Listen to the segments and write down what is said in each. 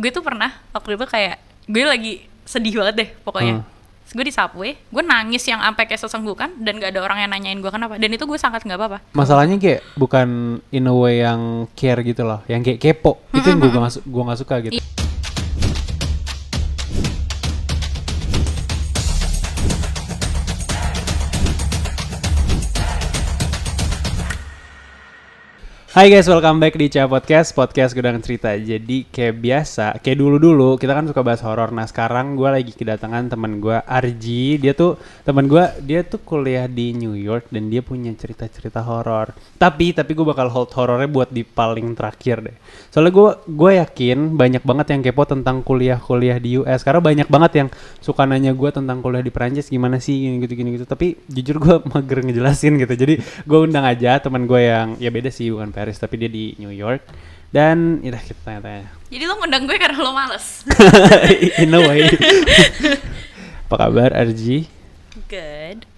gue tuh pernah waktu itu kayak gue lagi sedih banget deh pokoknya. Hmm. Terus gue di subway, gue nangis yang sampai kayak sesenggukan dan gak ada orang yang nanyain gue kenapa. Dan itu gue sangat nggak apa-apa. Masalahnya kayak bukan in a way yang care gitu loh, yang kayak kepo. Itu yang gue gak, nggak suka gitu. Iya. Hai guys, welcome back di Cia Podcast, podcast gudang cerita. Jadi kayak biasa, kayak dulu-dulu kita kan suka bahas horor. Nah sekarang gue lagi kedatangan teman gue Arji. Dia tuh teman gue, dia tuh kuliah di New York dan dia punya cerita-cerita horor. Tapi tapi gue bakal hold horornya buat di paling terakhir deh. Soalnya gue gue yakin banyak banget yang kepo tentang kuliah-kuliah di US. Karena banyak banget yang suka nanya gue tentang kuliah di Perancis gimana sih gini gitu gini gitu. Tapi jujur gue mager ngejelasin gitu. Jadi gue undang aja teman gue yang ya beda sih bukan Paris tapi dia di New York. Dan ya udah kita tanya-tanya. Jadi lo ngundang gue karena lo males. In a way. Apa kabar Arji? Good.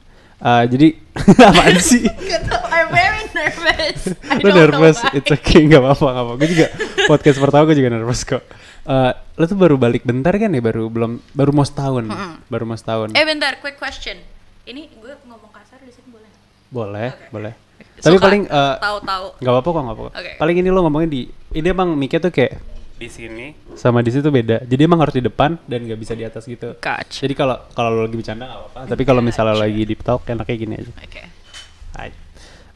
Uh, jadi apaan sih? I'm very nervous. I know nervous? It's okay, gak apa-apa, gak apa. Gue juga podcast pertama gue juga nervous kok. Uh, lo tuh baru balik bentar kan ya? Baru belum, baru mau setahun, baru mau setahun. Eh bentar, quick question. Ini gue ngomong kasar di sini boleh? nggak? Boleh, Oke. boleh. Tapi Suka paling uh, tahu-tahu. nggak apa-apa kok, nggak apa-apa. Oke. Paling ini lo ngomongnya di, ini emang mic tuh kayak di sini sama di situ beda. Jadi emang harus di depan dan nggak bisa di atas gitu. Gotcha. Jadi kalau kalau lo lagi bercanda nggak apa-apa. Tapi kalau misalnya Gotcha. lagi di talk enaknya gini aja. Oke. Hai.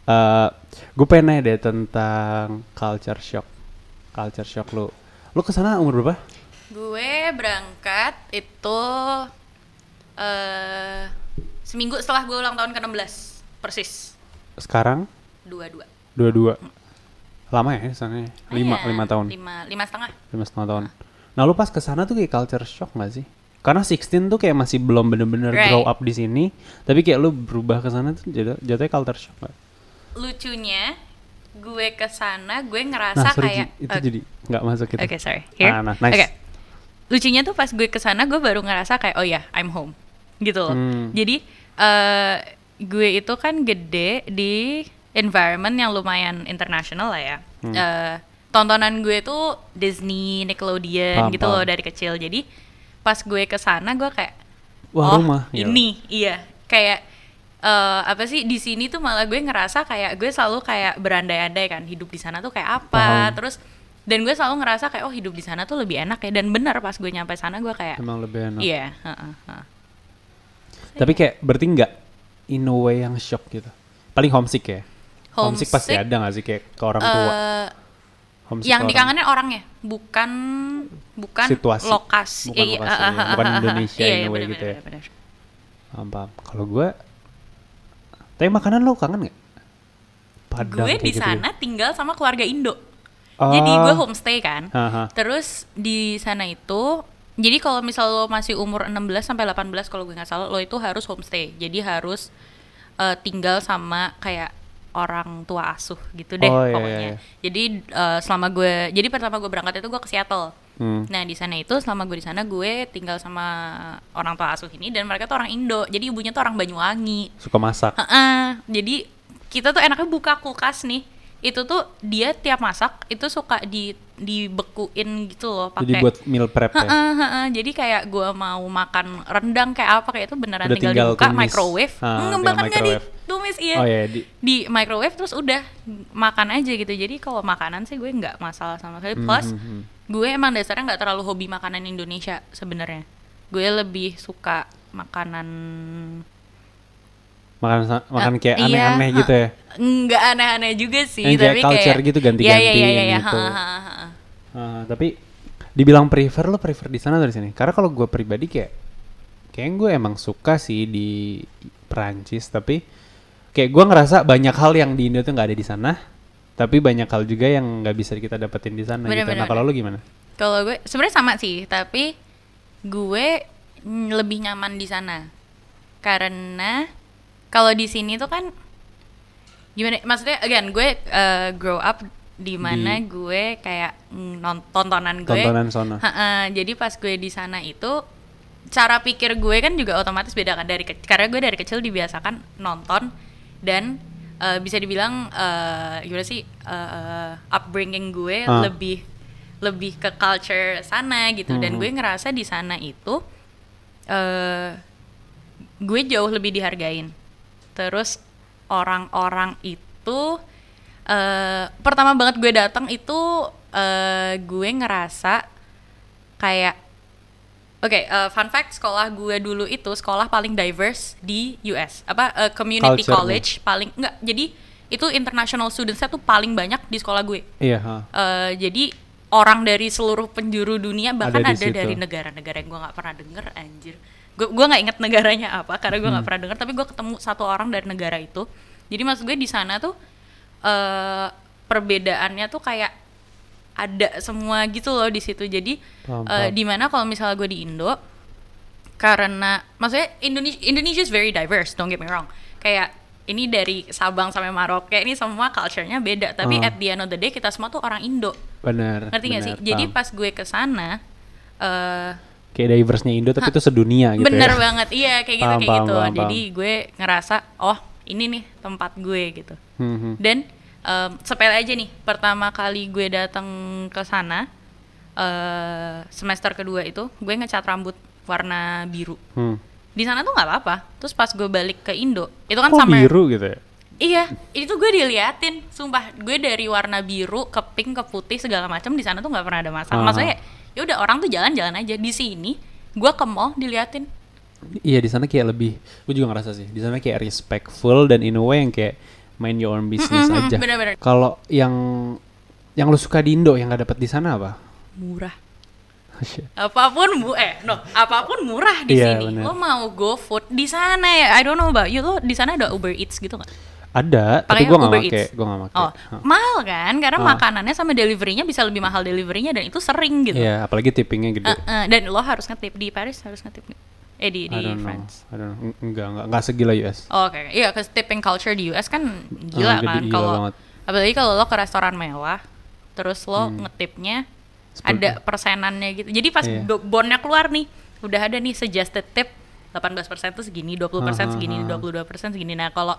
Eh, gue pengen nanya deh tentang culture shock. Culture shock lu. Lu ke sana umur berapa? Gue berangkat itu eh seminggu setelah gue ulang tahun ke-16 persis Sekarang dua-dua dua-dua. Lama ya sana? Lima, Iya, lima tahun. lima lima setengah Lima setengah tahun. Nah lu pas ke sana tuh kayak culture shock gak sih? Karena 16 tuh kayak masih belum bener-bener Right. grow up di sini, tapi kayak lu berubah ke sana tuh jatuh, jatuhnya culture shock gak? lucunya gue ke sana gue Nah, ngerasa sorry, kayak itu Oke, jadi nggak masuk gitu. Oke, sorry. Here. Ah, nah, nice. Oke. Lucunya tuh pas gue ke sana gue baru ngerasa kayak oh ya, I'm home. Gitu loh. Hmm. Jadi eh gue itu kan gede di environment yang lumayan international lah ya. Hmm. Eh, tontonan gue tuh Disney, Nickelodeon Paham, gitu loh dari kecil. Jadi pas gue ke sana gue kayak Wah, oh, rumah. Ya. ini iya kayak eh, apa sih di sini tuh malah gue ngerasa kayak gue selalu kayak berandai-andai kan hidup di sana tuh kayak apa Paham. terus dan gue selalu ngerasa kayak oh hidup di sana tuh lebih enak ya dan benar pas gue nyampe sana gue kayak Emang lebih enak. iya heeh. Tapi kayak berarti nggak in a way yang shock gitu. Paling homesick ya. Homesick, pasti Homesick, ada nggak sih kayak ke orang tua. Eh, Homesick yang ke orang- dikangenin orangnya bukan bukan Situasi. lokasi Bukan Iya, lokasi, eh, ya. eh, Bukan Indonesia iya, iya, bener, gitu bener, ya. bener. Paham. Kalau gue, tapi makanan lo kangen nggak? Padang gue di gitu ya? sana tinggal sama keluarga Indo Ah. jadi gue homestay kan Haha. Terus di sana itu jadi kalau misal lo masih umur 16 sampai 18 kalau gue nggak salah lo itu harus homestay. Jadi harus eh, tinggal sama kayak orang tua asuh gitu deh Oh, iya, pokoknya. iya, iya. Jadi eh, selama gue jadi pertama gue berangkat itu gue ke Seattle. Hmm. Nah di sana itu selama gue di sana gue tinggal sama orang tua asuh ini dan mereka tuh orang Indo. Jadi ibunya tuh orang Banyuwangi. Suka masak. Heeh. Jadi kita tuh enaknya buka kulkas nih. Itu tuh dia tiap masak itu suka di dibekuin gitu loh Jadi pakai buat meal prep ya. Heeh, heeh. Jadi kayak gua mau makan rendang kayak apa kayak itu beneran Udah tinggal, tinggal dibuka tumis. microwave. Ah, tinggal bahkan nggak microwave. ditumis iya. Oh ya, di, Di microwave terus udah makan aja gitu. Jadi kalau makanan sih gue nggak masalah sama sekali. Plus hmm, hmm. gue emang dasarnya nggak terlalu hobi makanan Indonesia sebenarnya. Gue lebih suka makanan makan makan Eh, kayak iya, aneh-aneh gitu ya. Nggak aneh-aneh juga sih, Yang kayak tapi culture kayak gitu, ganti-ganti Iya iya iya iya. gitu. ha, ha, ha, ha. Ah, tapi dibilang prefer lo prefer di sana atau di sini? Karena kalau gue pribadi kayak kayak gue emang suka sih di Perancis tapi kayak gue ngerasa banyak hal yang di Indo tuh nggak ada di sana tapi banyak hal juga yang nggak bisa kita dapetin di sana Bener, gitu. bener, Nah kalau lo gimana? Kalau gue sebenarnya sama sih, tapi gue lebih nyaman di sana. Karena kalau di sini tuh kan gimana maksudnya again gue uh, grow up di mana gue kayak mm, non- tontonan gue Tontonan sono. Ha-ha, jadi pas gue di sana itu cara pikir gue kan juga otomatis beda kan dari karena gue dari kecil dibiasakan nonton dan eh, bisa dibilang eh, gimana sih eh, upbringing gue Ah. lebih lebih ke culture sana gitu dan Mhm. gue ngerasa di sana itu eh gue jauh lebih dihargain terus orang-orang itu eh pertama banget gue datang itu eh gue ngerasa kayak oke eh, fun fact sekolah gue dulu itu sekolah paling diverse di US apa eh, community Culture-nya. college paling enggak jadi itu international studentsnya tuh paling banyak di sekolah gue Iya, ha. Eh, jadi orang dari seluruh penjuru dunia bahkan Ada ada, situ. dari negara-negara yang gue nggak pernah denger anjir gue gue nggak inget negaranya apa karena gue nggak Hmm. pernah denger tapi gue ketemu satu orang dari negara itu jadi maksud gue di sana tuh eh perbedaannya tuh kayak ada semua gitu loh di situ jadi Paham, eh, paham. di mana kalau misalnya gue di Indo karena maksudnya Indonesia Indonesia is very diverse don't get me wrong kayak ini dari Sabang sampai Maroke ini semua culture-nya beda tapi Ah. at the end of the day kita semua tuh orang Indo Benar. ngerti gak sih jadi pas gue ke sana eh kayak diverse-nya Indo tapi itu sedunia gitu bener ya. banget iya kayak gitu Paham, kayak paham, gitu paham, jadi gue ngerasa oh ini nih tempat gue gitu Hmm, hmm. dan em, sepele aja nih pertama kali gue datang ke sana eh semester kedua itu gue ngecat rambut warna biru Hmm. di sana tuh nggak apa-apa terus pas gue balik ke Indo itu kan Kok sama biru gitu ya? iya itu gue diliatin sumpah gue dari warna biru ke pink ke putih segala macam di sana tuh nggak pernah ada masalah Aha. maksudnya ya udah orang tuh jalan-jalan aja di sini gue ke mall diliatin Iya di sana kayak lebih, gue juga ngerasa sih di sana kayak respectful dan in a way yang kayak mind your own business Mm-mm, aja. bener-bener. Kalau yang yang lu suka di Indo yang gak dapet di sana apa? murah apa pun bu eh no apa pun murah di Iya, sini bener. lo mau go food di sana ya I don't know about you lo di sana ada Uber Eats gitu nggak Ada, tapi Pakainya gue gak Eats. gue gak make. oh Hah. mahal kan karena Ah. makanannya sama deliverynya bisa lebih mahal deliverynya dan itu sering gitu Iya, apalagi tippingnya gede. Eh, eh, dan lo harus ngetip di Paris harus ngetip eh di di don't know, France I don't know. Enggak, enggak, enggak segila US. Oh, Oke, iya, ke tipping culture di US kan gila kan gila kalau banget. Hmm. apalagi kalau lo ke restoran mewah, terus lo ngetipnya Sepuluh. ada persenannya gitu. Jadi pas do- bondnya keluar nih, udah ada nih suggested tip 18% tuh segini, 20% Ah, segini, ah, ah. 22% segini. Nah, kalau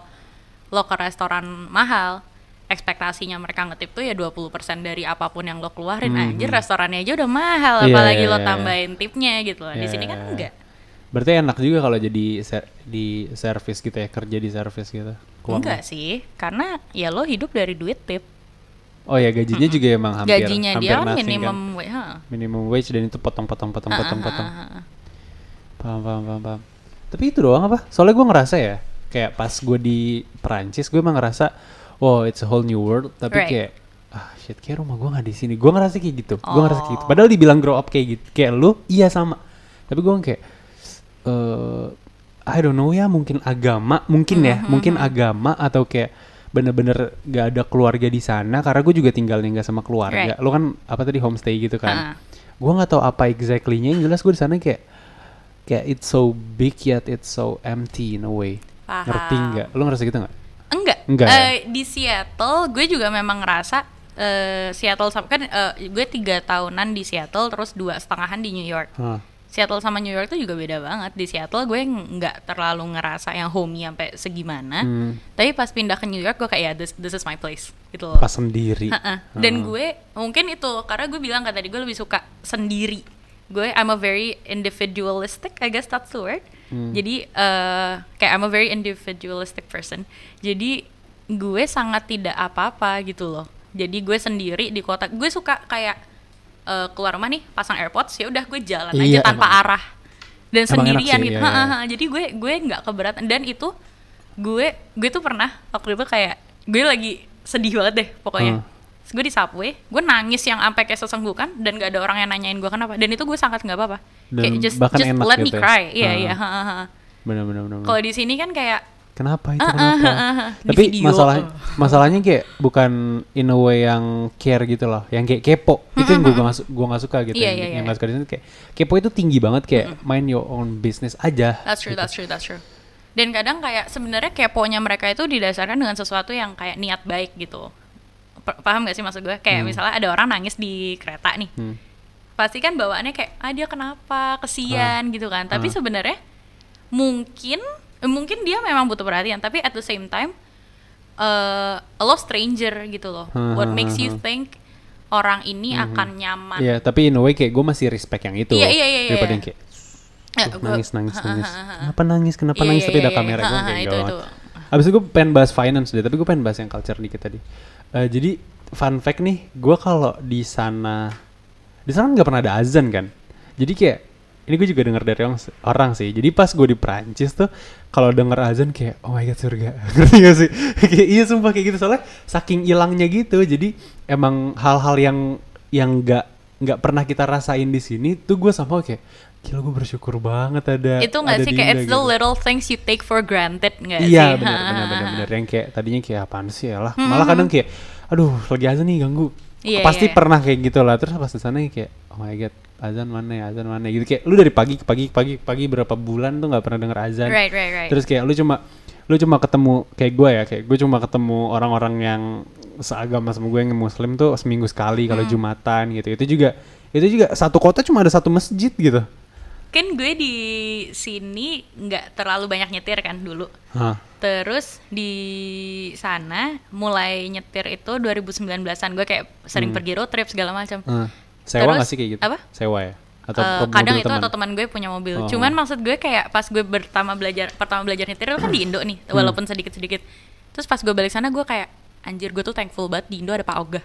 lo ke restoran mahal, ekspektasinya mereka ngetip tuh ya 20% dari apa pun yang lo keluarin. Hmm, Anjir, hmm. restorannya aja udah mahal, Iya, apalagi iya, lo iya. tambahin tipnya gitu. Di Iya, sini kan enggak. Berarti enak juga kalau jadi ser- di service gitu ya, kerja di service gitu. Keluar- Enggak sih, karena ya lo hidup dari duit tip. Oh ya gajinya juga emang hampir gajinya hampir dia nothing minimum kan? wage, ha. minimum wage dan itu potong-potong potong-potong potong. ah, ah, ah. Paham, paham, paham, paham. Tapi itu doang apa? Soalnya gue ngerasa ya, kayak pas gue di Perancis, gue emang ngerasa, wow, it's a whole new world. Tapi Right. kayak, ah shit, kayak rumah gue nggak di sini. Gue ngerasa kayak gitu. Gue ngerasa kayak gitu. Oh. Padahal dibilang grow up kayak gitu, kayak lu, iya sama. Tapi gue kayak, eh, I don't know ya, mungkin agama, mungkin ya, Mm-hmm, mungkin agama atau kayak bener-bener gak ada keluarga di sana. Karena gue juga tinggalnya nggak sama keluarga. Right. Lu kan apa tadi homestay gitu kan? Gue nggak tahu apa exactly-nya. Yang jelas gue di sana kayak kayak it's so big yet it's so empty in a way. Paham. Ngerti nggak? Lu ngerasa gitu nggak? Enggak. Enggak ya? Eh, di Seattle gue juga memang ngerasa eh, Seattle sama kan eh, gue tiga tahunan di Seattle terus dua setengahan di New York. Hah. Seattle sama New York tuh juga beda banget. Di Seattle gue nggak terlalu ngerasa yang homey sampai segimana. Hmm. Tapi pas pindah ke New York gue kayak ya this, this is my place gitu loh. Pas sendiri. Ha-ha. Dan Hah. gue mungkin itu karena gue bilang kan tadi gue lebih suka sendiri. Gue I'm a very individualistic, I guess that's the word. Hmm. Jadi eh, kayak I'm a very individualistic person. Jadi gue sangat tidak apa-apa gitu loh. Jadi gue sendiri di kota. Gue suka kayak eh, keluar rumah nih pasang AirPods ya udah gue jalan Iya, aja tanpa emang. arah dan Emang sendirian sih, gitu. iya, iya. Jadi gue gue nggak keberatan dan itu gue gue tuh pernah waktu itu kayak gue lagi sedih banget deh pokoknya. Hmm. Gue di subway, gue nangis yang sampai kayak sesenggukan dan gak ada orang yang nanyain gue kenapa. Dan itu gue sangat nggak apa-apa. Kayak just bahkan just enak let me gitu ya. cry. Iya iya. bener. Kalau di sini kan kayak Kenapa itu ah, kenapa? ah, ah. Di Tapi video. masalah masalahnya kayak bukan in a way yang care gitu loh, yang kayak kepo. Itu yang gue gak, gak suka gitu. Iya, yang iya, yang iya. gak suka di sini kayak kepo itu tinggi banget kayak mind your own business aja. That's true, gitu. that's true, that's true. Dan kadang kayak sebenarnya keponya mereka itu didasarkan dengan sesuatu yang kayak niat baik gitu. Pa- Paham gak sih maksud gue? Kayak misalnya ada orang nangis di kereta nih. Hmm. Pasti kan bawaannya kayak ah dia kenapa? Kesian gitu kan. Tapi Ah. sebenarnya mungkin eh, mungkin dia memang butuh perhatian, tapi at the same time eh lo stranger gitu loh. What Ah, makes you think orang ini akan nyaman. Iya, tapi in a way kayak gue masih respect yang itu. Iya, iya, iya, iya, Daripada iya. yang kayak Ya, "Duh, gua- nangis, nangis, nangis. Kenapa nangis? Kenapa Iya, nangis? iya, Tapi ada iya, kamera iya. gue kayak itu, gawat. itu. Abis itu gue pengen bahas finance deh, tapi gue pengen bahas yang culture dikit tadi. Eh, jadi fun fact nih, gue kalau di sana, di sana nggak pernah ada azan kan. Jadi kayak ini gue juga denger dari orang, orang sih. Jadi pas gue di Prancis tuh, kalau denger azan kayak oh my god surga, ngerti gak sih? kayak iya sumpah kayak gitu soalnya saking hilangnya gitu. Jadi emang hal-hal yang yang nggak nggak pernah kita rasain di sini tuh gue sama kayak gila gue bersyukur banget ada itu nggak ada sih kayak it's the gitu. little things you take for granted nggak sih? Iya benar benar benar yang kayak tadinya kayak apaan sih ya lah. Malah kadang kayak aduh lagi azan nih ganggu. Iya, Pasti iya. pernah kayak gitu lah. Terus pas di sana kayak oh my god azan mana ya azan mana ya gitu kayak lu dari pagi ke pagi ke pagi ke pagi berapa bulan tuh nggak pernah denger azan. Right, right, right. Terus kayak lu cuma lu cuma ketemu kayak gue ya kayak gue cuma ketemu orang-orang yang seagama sama gue yang muslim tuh seminggu sekali kalau Hmm. jumatan gitu. Itu juga itu juga satu kota cuma ada satu masjid gitu. Kan gue di sini nggak terlalu banyak nyetir kan dulu. Hah. Terus di sana mulai nyetir itu 2019-an gue kayak sering pergi road trip segala macam. Hah. Sewa Terus, nggak sih kayak gitu? apa? Sewa ya? Atau mobil kadang itu teman? atau teman gue punya mobil. Oh. Cuman maksud gue kayak pas gue pertama belajar pertama belajar nyetir itu kan di Indo nih, Hmm. walaupun sedikit-sedikit. Terus pas gue balik sana gue kayak anjir gue tuh thankful banget di Indo ada Pak Oga.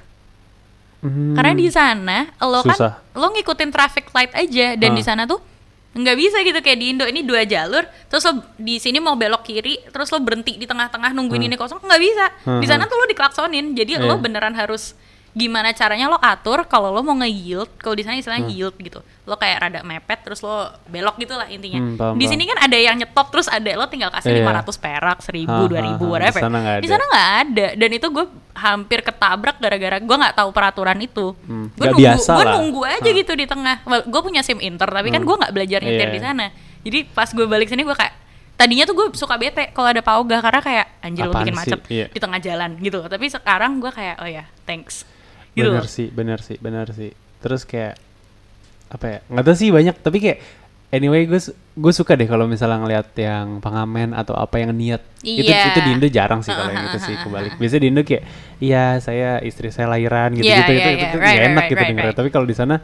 Hmm. Karena di sana lo Susah. kan lo ngikutin traffic light aja dan Ah. di sana tuh nggak bisa gitu kayak di Indo ini dua jalur terus lo di sini mau belok kiri terus lo berhenti di tengah-tengah nungguin ini kosong nggak bisa. Di sana tuh lo diklaksonin jadi lo Iya. beneran harus gimana caranya lo atur kalau lo mau nge-yield kalau di sana istilahnya yield gitu. Lo kayak rada mepet terus lo belok gitu lah intinya. Hmm, paham, di sini kan ada yang nyetop terus ada lo tinggal kasih Iya. 500 perak 1000 Ha, ha, 2000 ha. whatever. Di sana nggak ada. ada dan itu gue hampir ketabrak gara-gara gue nggak tahu peraturan itu. Hmm, gue nunggu gue nunggu aja gitu di tengah. Gue punya sim inter tapi kan gue nggak belajar nyetir Iya. di sana. Jadi pas gue balik sini gue kayak tadinya tuh gue suka bete kalau ada pauga karena kayak anjir lo bikin macet Iya. di tengah jalan gitu. Tapi sekarang gue kayak oh ya thanks gitu bener loh. sih bener sih bener sih. Terus kayak apa ya nggak tahu sih banyak. Tapi kayak anyway gue gue suka deh kalau misalnya ngeliat yang pengamen atau apa yang niat. Itu Iya. itu di Indo jarang sih kalau yang itu sih kebalik. biasanya di Indo kayak iya saya istri saya lahiran gitu Iya, gitu iya, itu, iya. itu, Right, nggak enak right, gitu right, tapi kalau di sana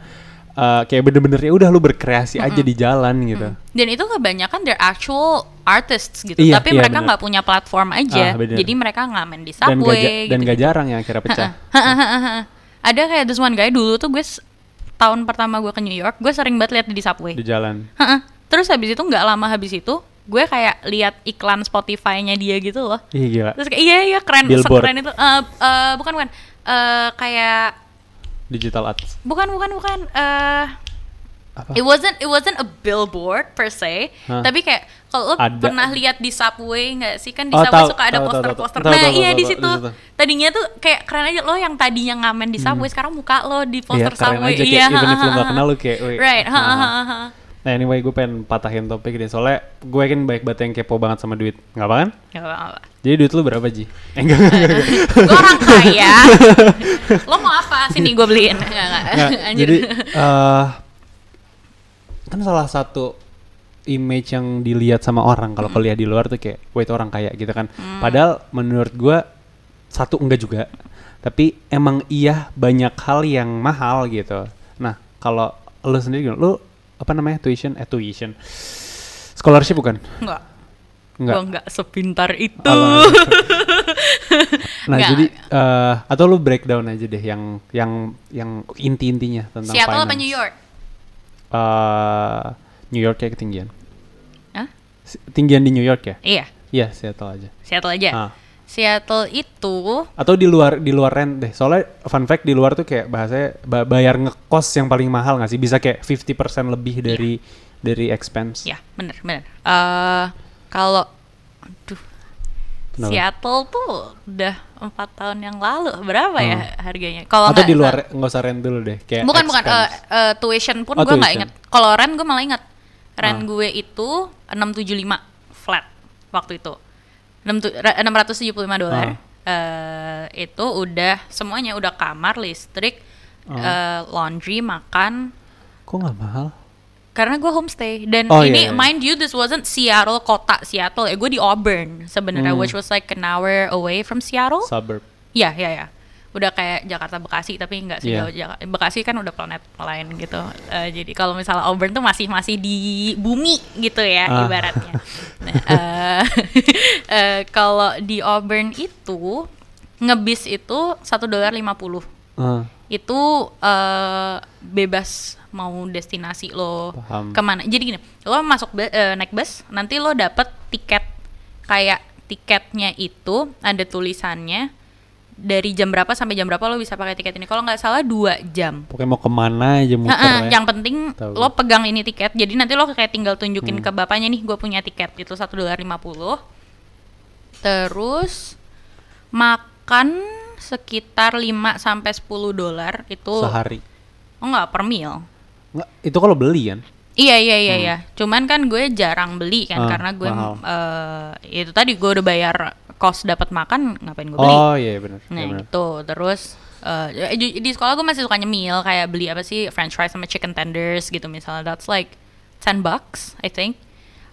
eh, kayak bener-bener ya udah lu berkreasi aja di jalan gitu. Dan itu kebanyakan they're actual artists gitu. Iya, tapi iya, mereka nggak punya platform aja. Ah, bener. jadi mereka ngamen di dan gak, subway ja- dan gitu gak jarang yang akhirnya pecah ada kayak this one guy dulu tuh gue tahun pertama gue ke New York gue sering banget lihat di subway di jalan Heeh. Terus habis itu nggak lama habis itu gue kayak lihat iklan Spotify-nya dia gitu loh. Ih gila Terus kayak iya iya keren Billboard. sekeren itu. Eh eh, bukan bukan Eh kayak digital ads bukan bukan bukan eh apa it wasn't it wasn't a billboard per se, Hah? tapi kayak kalau lo Ada. pernah lihat di subway nggak sih kan di Oh, subway tahu, suka ada poster-poster. Nah tahu, iya tahu, di situ. di situ. Tadinya tuh kayak keren aja lo yang tadinya ngamen di subway sekarang muka lo di Iya poster keren subway. aja kayak iya, even if gak kenal lu kayak Right. ha, nah. ha. Nah anyway gue pengen patahin topik deh Soalnya gue kan baik banget yang kepo banget sama duit Gak apa kan? Nggak apa-apa. Jadi duit lu berapa Ji? Eh enggak, enggak, enggak, enggak. gue orang kaya lo mau apa sini gue beliin nggak nggak Nggak, anjir Jadi eh, Kan salah satu image yang dilihat sama orang kalau kuliah di luar tuh kayak wah itu orang kaya gitu kan. Padahal menurut gue satu enggak juga. Tapi emang iya banyak hal yang mahal gitu. Nah kalau lu sendiri gimana? lu apa namanya? Tuition? Eh tuition. Scholarship bukan? Nggak enggak. Gue nggak sepintar itu. Nah Nggak. jadi eh, atau lu breakdown aja deh yang yang yang inti-intinya tentang Seattle apa. New York Eh, New York ya ketinggian? Hah? Tinggian di New York ya? Iya. Iya Seattle aja. Seattle aja? Ah. Seattle itu atau di luar di luar rent deh. Soalnya fun fact di luar tuh kayak bahasanya ba- bayar ngekos yang paling mahal nggak sih? Bisa kayak 50% lebih dari dari expense. Ya bener bener. Eh kalau Kenapa? Seattle tuh udah empat tahun yang lalu berapa ya harganya kalau Hmm. atau di luar nggak usah rent dulu deh kayak bukan bukan eh, expense. eh, tuition pun Oh, gue nggak inget kalau rent gue malah inget rent Ah. gue itu 675 flat waktu itu 675 dolar Ah. Eh, itu udah semuanya udah kamar listrik Ah. eh, laundry makan kok nggak mahal karena gue homestay dan Oh, ini iya, iya. mind you this wasn't Seattle kota Seattle ya gue di Auburn sebenarnya Hmm. which was like an hour away from Seattle suburb Ya, ya, ya. udah kayak Jakarta Bekasi tapi nggak Iya. sejauh Jakarta Bekasi kan udah planet lain gitu Eh, jadi kalau misalnya Auburn tuh masih masih di bumi gitu ya Ah. ibaratnya Nah, eh, eh, kalau di Auburn itu ngebis itu satu dolar lima puluh Ah, itu eh, bebas mau destinasi lo Paham. ke mana jadi gini lo masuk eh, naik bus nanti lo dapet tiket kayak tiketnya itu ada tulisannya dari jam berapa sampai jam berapa lo bisa pakai tiket ini kalau nggak salah dua jam pokoknya mau ke mana aja muter Heeh, ya. yang penting Tahu. lo pegang ini tiket jadi nanti lo kayak tinggal tunjukin Hmm. ke bapaknya nih gue punya tiket itu satu dolar lima puluh terus makan sekitar 5 sampai 10 dolar itu sehari. oh enggak per meal Nggak, itu kalau beli kan? Iya iya iya iya. Cuman kan gue jarang beli kan Ah, karena gue mahal. eh, itu tadi gue udah bayar kos dapat makan ngapain gue beli. Oh iya benar. nah iya benar. itu terus eh, di, sekolah gue masih suka nyemil kayak beli apa sih French fries sama chicken tenders gitu misalnya that's like 10 bucks I think.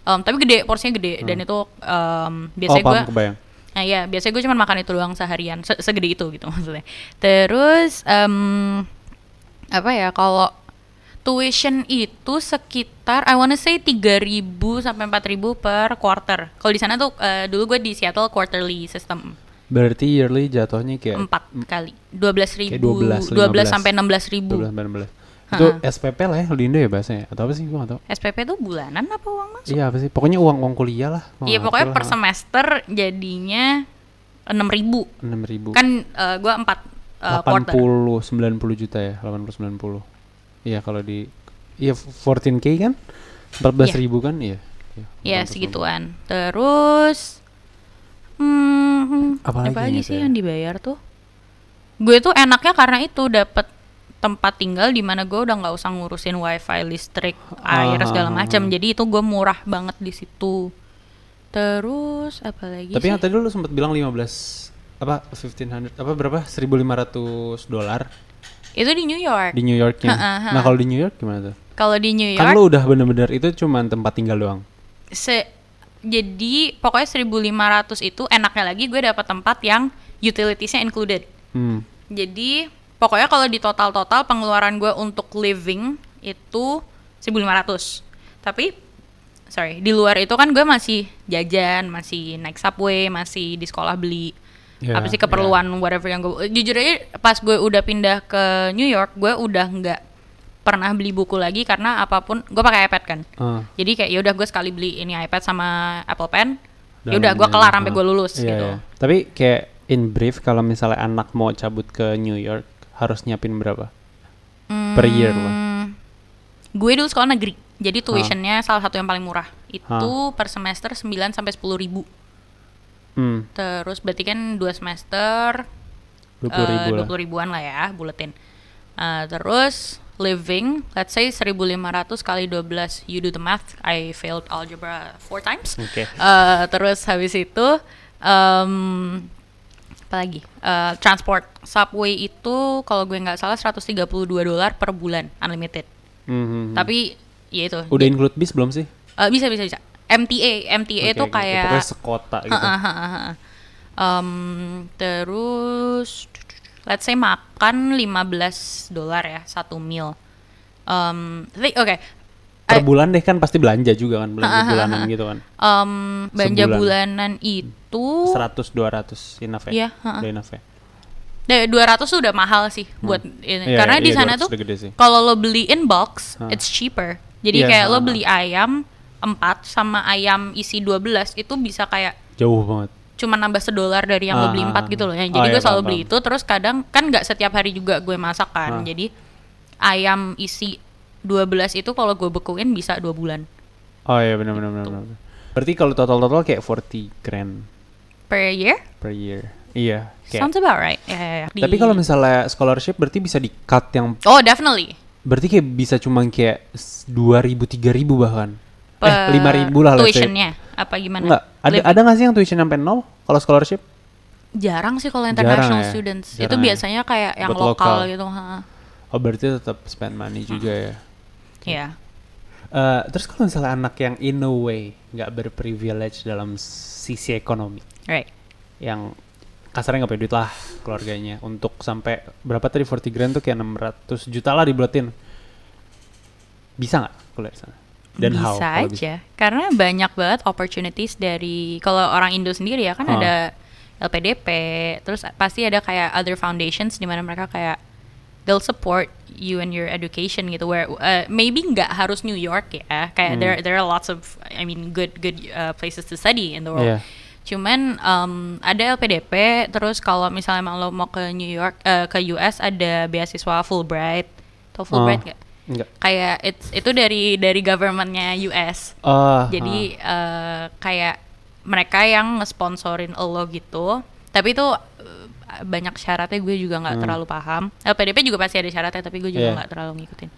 Um, tapi gede porsinya gede dan itu um, biasanya Hmm. oh, gue. Nah ya, biasanya gue cuma makan itu doang seharian, se- segede itu gitu maksudnya. Terus em, apa ya kalau tuition itu sekitar I wanna say 3000 sampai 4000 per quarter. Kalau di sana tuh eh, dulu gue di Seattle quarterly system Berarti yearly jatuhnya kayak empat kali 12.000 Kayak 12, 12 15. sampai 16.000 12 16. Itu SPP lah ya di Indo ya bahasanya atau apa sih gua gak tahu. SPP tuh bulanan apa uang masuk? Iya apa sih? Pokoknya uang uang kuliah lah. Gua Iya pokoknya per lah. semester jadinya 6.000 6.000. kan eh, gue empat eh, quarter 80 90 juta ya, 80 90. Iya kalau di Iya 14k kan? 14 ribu kan? Iya. Ya 80, segituan. Terus hmm, Apalagi apa lagi sih ya? yang dibayar tuh? Gue tuh enaknya karena itu dapat tempat tinggal di mana gue udah nggak usah ngurusin wifi, listrik, air Ah, segala ah, macam. ah. Jadi itu gue murah banget di situ. Terus apa lagi Tapi sih? yang tadi lu sempat bilang 15 apa 1500 apa berapa 1500 dolar Itu di New York. di New Yorknya. Ha, ha, ha. Nah kalau di New York gimana tuh? Kalau di New Kan York lu udah bener-bener itu cuma tempat tinggal doang. se jadi pokoknya 1500 itu enaknya lagi gue dapat tempat yang utilitiesnya included. Hmm. Jadi pokoknya kalau di total-total pengeluaran gue untuk living itu 1500. Tapi sorry, di luar itu kan gue masih jajan, masih naik subway, masih di sekolah beli Ya, apa sih keperluan whatever yang gue jujur aja pas gue udah pindah ke New York gue udah nggak pernah beli buku lagi karena apa pun gue pakai iPad kan Ah. jadi kayak ya udah gue sekali beli ini iPad sama Apple Pen ya udah gue kelar sampai gue lulus Iya, gitu iya. Tapi kayak in brief kalau misalnya anak mau cabut ke New York harus nyiapin berapa? Per year. Hmm, gue dulu sekolah negeri jadi tuitionnya salah satu yang paling murah itu per semester 9 sampai sepuluh ribu Hmm, terus berarti kan dua semester 20 eh, ribu lah. 20 ribuan lah ya buletin Eh, terus living let's say 1500 kali 12 you do the math I failed algebra four times Oke. Eh, terus habis itu em, apa lagi Eh, transport subway itu kalau gue nggak salah 132 dolar per bulan unlimited Hmm, hmm, hmm. tapi ya itu Udah include bis belum sih? Eh, bisa bisa bisa MTA MTA itu oke. kayak pokoknya sekota gitu. Ha, ha, ha, ha. Em, terus let's say makan 15 dolar ya satu meal. Um, oke. Per Eh, bulan deh kan pasti belanja juga kan, belanja ha, bulanan gitu kan. em, belanja Sebulan. bulanan itu 100 200 enough ya. Iya, ha, ha. Udah enough ya. 200 tuh udah mahal sih buat ini. Iya, Karena iya, di iya, sana 200 tuh kalau lo beli in box, Hah. it's cheaper. Jadi Iya, kayak ha, lo beli ayam 4 sama ayam isi 12 itu bisa kayak Jauh banget. cuma nambah sedolar dari yang lo beli Ah, empat gitu loh ya. oh Jadi iya, gue selalu paham, beli itu terus kadang kan nggak setiap hari juga gue masak kan. Ah. Jadi ayam isi 12 itu kalau gue bekuin bisa dua bulan Oh iya benar benar benar. benar. Berarti kalau total-total kayak 40 grand per year. per year. Iya. Kayak. Sounds about right. Ya, ya, ya. Di- Tapi kalau misalnya scholarship berarti bisa di cut yang Oh, definitely. berarti kayak bisa cuma kayak s- 2000 3000 bahkan. Per eh 5000 lah. Tuitionnya apa gimana? Enggak, ada Liv- ada nggak sih yang tuition sampai nol kalau scholarship? jarang sih kalau Jarang international ya? students. Jarang itu ya? biasanya kayak yang Buat lokal, lokal. gitu, ha. Oh, berarti tetap spend money juga ya. Ya. Eh, terus kalau misalnya anak yang in a way nggak berprivilege dalam sisi ekonomi, Right. yang kasarnya nggak punya duit lah keluarganya untuk sampai berapa tadi 40 grand tuh kayak 600 juta lah dibuatin bisa nggak kuliah di sana dan bisa how aja karena banyak banget opportunities dari kalau orang Indo sendiri ya kan Oh. ada LPDP terus pasti ada kayak other foundations di mana mereka kayak they'll support you and your education gitu where uh, maybe nggak harus New York ya kayak Hmm. there there are lots of I mean good good uh, places to study in the world Iya. cuman um, ada LPDP terus kalau misalnya emang lo mau ke New York uh, ke US ada beasiswa Fulbright atau Fulbright Oh. nggak Enggak. kayak it's, itu dari dari governmentnya US Oh, jadi eh, kayak mereka yang ngesponsorin lo gitu tapi itu banyak syaratnya gue juga nggak Hmm. terlalu paham LPDP juga pasti ada syaratnya tapi gue juga Iya. nggak terlalu ngikutin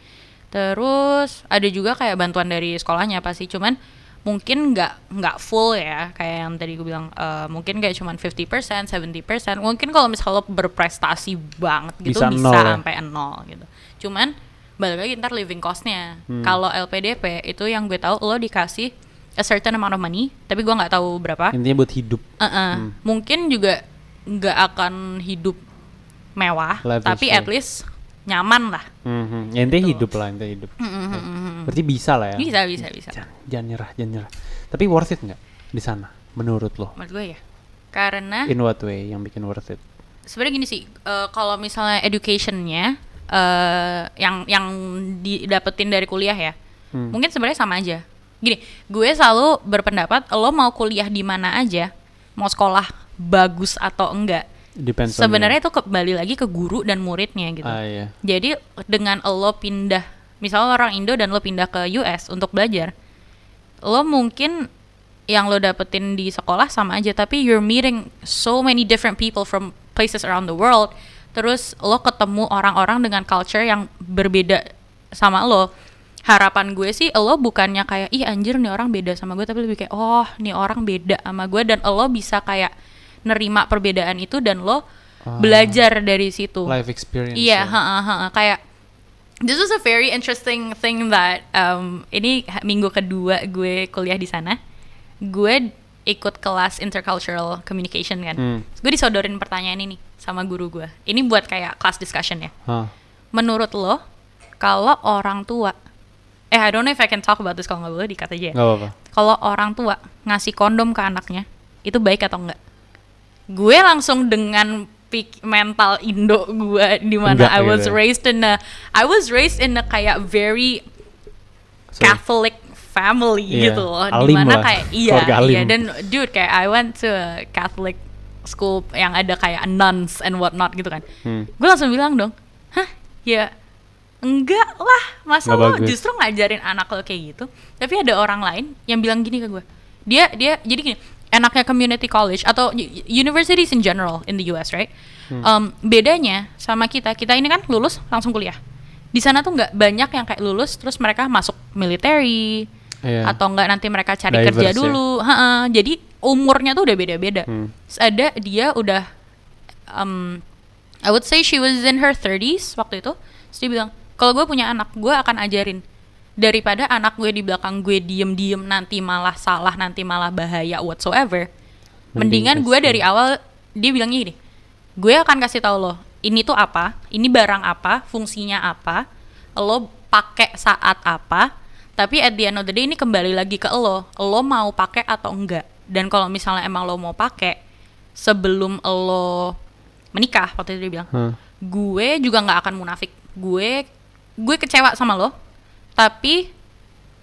terus ada juga kayak bantuan dari sekolahnya pasti cuman mungkin nggak nggak full ya kayak yang tadi gue bilang eh, mungkin kayak cuman 50% 70% mungkin kalau misalnya lo berprestasi banget gitu Bisa bisa, nol ya? sampai nol gitu cuman balik lagi ntar living costnya Hmm. kalau LPDP itu yang gue tahu lo dikasih a certain amount of money tapi gue nggak tahu berapa intinya buat hidup Uh-uh. Hmm. mungkin juga nggak akan hidup mewah Lavish, tapi at least nyaman lah. Mhm. ya intinya hidup lah intinya hidup. Berarti bisa lah ya. Bisa bisa bisa. Jangan, jangan nyerah jangan nyerah. Tapi worth it nggak di sana menurut lo? Menurut gue ya. Karena in what way yang bikin worth it? Sebenarnya gini sih eh, kalau misalnya educationnya eh yang yang didapetin dari kuliah ya Hmm. mungkin sebenarnya sama aja. Gini gue selalu berpendapat lo mau kuliah di mana aja mau sekolah bagus atau enggak. Depends sebenarnya itu kembali lagi ke guru dan muridnya gitu. Ah iya. Jadi dengan lo pindah misalnya orang Indo dan lo pindah ke US untuk belajar lo mungkin yang lo dapetin di sekolah sama aja tapi you're meeting so many different people from places around the world. Terus lo ketemu orang-orang dengan culture yang berbeda sama lo. Harapan gue sih lo bukannya kayak ih anjir nih orang beda sama gue tapi lebih kayak oh nih orang beda sama gue dan lo bisa kayak nerima perbedaan itu dan lo Ah. belajar dari situ life experience Iya, ya. ha, ha, ha, kayak this was a very interesting thing that um, ini minggu kedua gue kuliah di sana. Gue ikut kelas intercultural communication kan. Hmm. Gue disodorin pertanyaan ini sama guru gue. Ini buat kayak class discussion ya. Hah. Menurut lo, kalau orang tua, eh I don't know if I can talk about this kalau nggak boleh dikat aja ya. Kalau orang tua ngasih kondom ke anaknya, itu baik atau enggak? Gue langsung dengan pik mental Indo gue di mana I was gitu raised in a I was raised in a kayak very So, Catholic family Iya, gitu loh. Alim di mana lah, kayak iya alim. iya. dan dude kayak I went to a Catholic school yang ada kayak nuns and whatnot gitu kan. Hmm. gue langsung bilang dong hah? Ya enggak lah. Masa Nggak lo bagus. justru ngajarin anak lo kayak gitu? Tapi ada orang lain yang bilang gini ke gue dia dia jadi gini enaknya community college atau universities in general in the US right Hmm. Um, bedanya sama kita kita ini kan lulus langsung kuliah di sana tuh nggak banyak yang kayak lulus terus mereka masuk military Iya. atau enggak nanti mereka cari Diverse kerja ya. dulu Ha-ha. jadi umurnya tuh udah beda-beda Hmm. Terus ada dia udah um, I would say she was in her 30s waktu itu. Terus dia bilang, kalau gue punya anak, gue akan ajarin daripada anak gue di belakang gue diem-diem nanti malah salah, nanti malah bahaya whatsoever. Mending Mendingan gue dari awal dia bilangnya gini, gue akan kasih tahu lo, ini tuh apa, ini barang apa, fungsinya apa, lo pakai saat apa, tapi at the end of the day ini kembali lagi ke lo, lo mau pakai atau enggak. Dan kalau misalnya emang lo mau pakai, sebelum lo menikah waktu itu dia bilang, Hah. gue juga nggak akan munafik, gue gue kecewa sama lo, tapi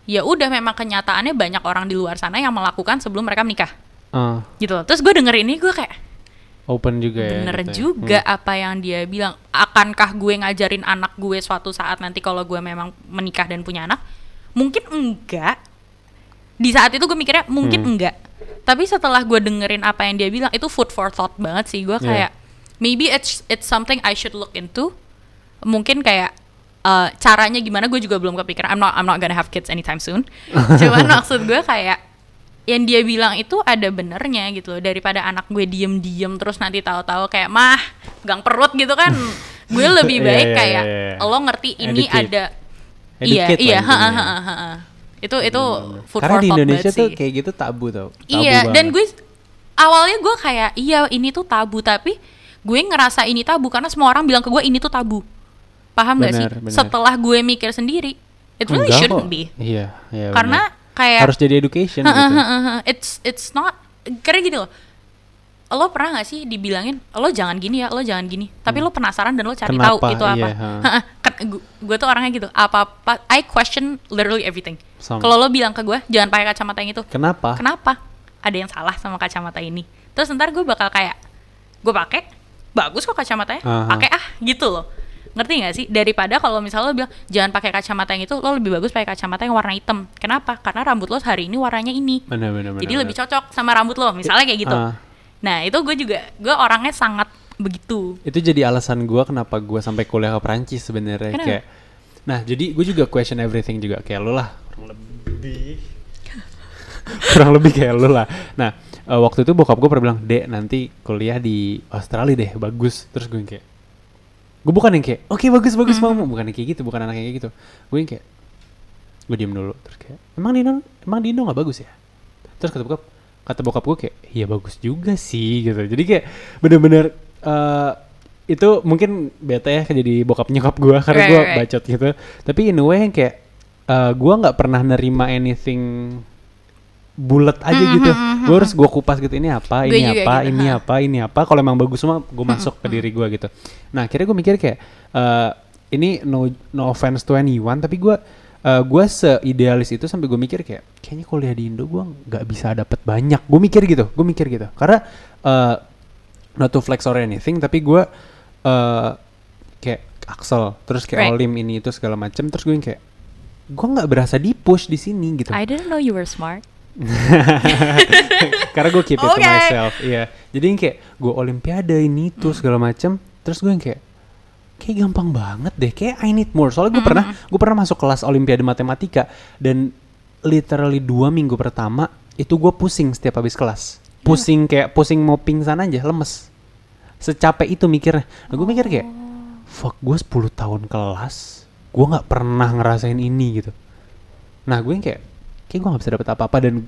ya udah memang kenyataannya banyak orang di luar sana yang melakukan sebelum mereka menikah. Ah, gitu loh. Terus gue denger ini gue kayak open juga ya bener gitu ya. juga apa yang dia bilang. Akankah gue ngajarin anak gue suatu saat nanti kalau gue memang menikah dan punya anak? Mungkin enggak. Di saat itu gue mikirnya mungkin Hmm. enggak. Tapi setelah gue dengerin apa yang dia bilang itu food for thought banget sih. Gue Iya. kayak maybe it's it's something I should look into. Mungkin kayak uh, caranya gimana gue juga belum kepikiran I'm not I'm not gonna have kids anytime soon cuman maksud gue kayak yang dia bilang itu ada benernya gitu loh daripada anak gue diem-diem terus nanti tahu-tahu kayak mah gang perut gitu kan gue lebih Iya, baik iya, kayak iya, iya. lo ngerti ini Educate. ada iya Educate lah iya ha, intinya. ha, ha, ha, ha. itu itu food Karena for di thought Indonesia tuh sih. kayak gitu tabu tau. Tabu iya dan banget. gue awalnya gue kayak iya ini tuh tabu tapi gue ngerasa ini tabu karena semua orang bilang ke gue ini tuh tabu paham gak sih benar. setelah gue mikir sendiri it really Enggak shouldn't kok. be Iya, iya. karena benar. kayak harus jadi education gitu. it's it's not karena gini loh lo pernah gak sih dibilangin lo jangan gini ya lo jangan gini tapi lo penasaran dan lo cari tahu Hmm. Kenapa? itu apa Iya, ha. gue tuh orangnya gitu apa apa I question literally everything kalau lo bilang ke gue jangan pakai kacamata yang itu Kenapa? kenapa ada yang salah sama kacamata ini terus ntar gue bakal kayak gue pakai bagus kok kacamatanya Aha. pakai ah gitu loh ngerti gak sih daripada kalau misalnya lo bilang jangan pakai kacamata yang itu lo lebih bagus pakai kacamata yang warna hitam kenapa karena rambut lo hari ini warnanya ini Benar, benar, benar. jadi lebih cocok sama rambut lo misalnya kayak gitu Ah. nah itu gue juga gue orangnya sangat begitu Itu jadi alasan gua kenapa gua sampai kuliah ke Perancis sebenarnya kayak. Nah, jadi gue juga question everything juga kayak lu lah. Kurang lebih. kurang lebih kayak lu lah. Nah, eh, waktu itu bokap gue pernah bilang, "Dek, nanti kuliah di Australia deh, bagus." Terus gue kayak Gue bukan yang kayak, "Oke, bagus bagus, Hmm. mau." Bukan yang kayak gitu, bukan anak kayak gitu. Gue yang kayak gue diem dulu terus kayak, "Emang di Indo, emang di Indo nggak bagus ya?" Terus kata bokap, kata bokap gue kayak, "Iya bagus juga sih." gitu. Jadi kayak bener-bener eh, itu mungkin bete ya jadi bokap nyokap gue karena Right, gue right, bacot gitu. Tapi in a way yang kayak eh, gue nggak pernah nerima anything bulat aja Mhm, gitu. mhm, Gue harus gue kupas gitu ini apa, ini apa, gitu, ini ha. apa, ini apa. Kalau emang bagus semua gue masuk ke diri gue gitu. Nah akhirnya gue mikir kayak eh, ini no no offense to anyone tapi gue eh, gue seidealis itu sampai gue mikir kayak kayaknya kuliah di Indo gue nggak bisa dapet banyak. Gue mikir gitu, gue mikir gitu. Karena eh, not to flex or anything tapi gue eh kayak Axel terus kayak Right. Olim ini itu segala macem terus gue yang kayak gue nggak berasa di push di sini gitu I didn't know you were smart karena gue keep it to Oke. myself iya. Jadi yang kayak gue olimpiade ini tuh segala macem terus gue yang kayak kayak gampang banget deh kayak I need more. Soalnya gue pernah gue pernah masuk kelas olimpiade matematika dan literally dua minggu pertama itu gue pusing setiap habis kelas. Pusing kayak pusing mau pingsan aja lemes. Secapek itu mikirnya. Nah, gue mikir kayak fuck gue 10 tahun kelas gue nggak pernah ngerasain ini gitu. Nah gue yang kayak kayak gue nggak bisa dapet apa-apa. Dan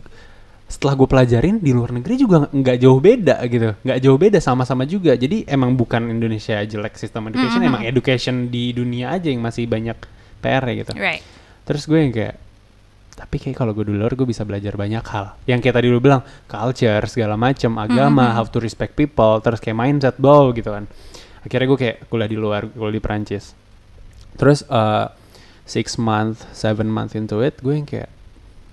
setelah gue pelajarin di luar negeri juga nggak- jauh beda gitu. Nggak jauh beda sama-sama juga. Jadi emang bukan Indonesia jelek sistem education Mhm. emang education di dunia aja yang masih banyak PR ya gitu. Right. Terus gue yang kayak tapi kayak kalau gue di luar gue bisa belajar banyak hal. Yang kayak tadi lu bilang culture segala macam agama Mhm. how to respect people terus kayak mindset ball gitu kan. Akhirnya gue kayak kuliah di luar kuliah di Perancis. Terus uh, six month seven month into it gue yang kayak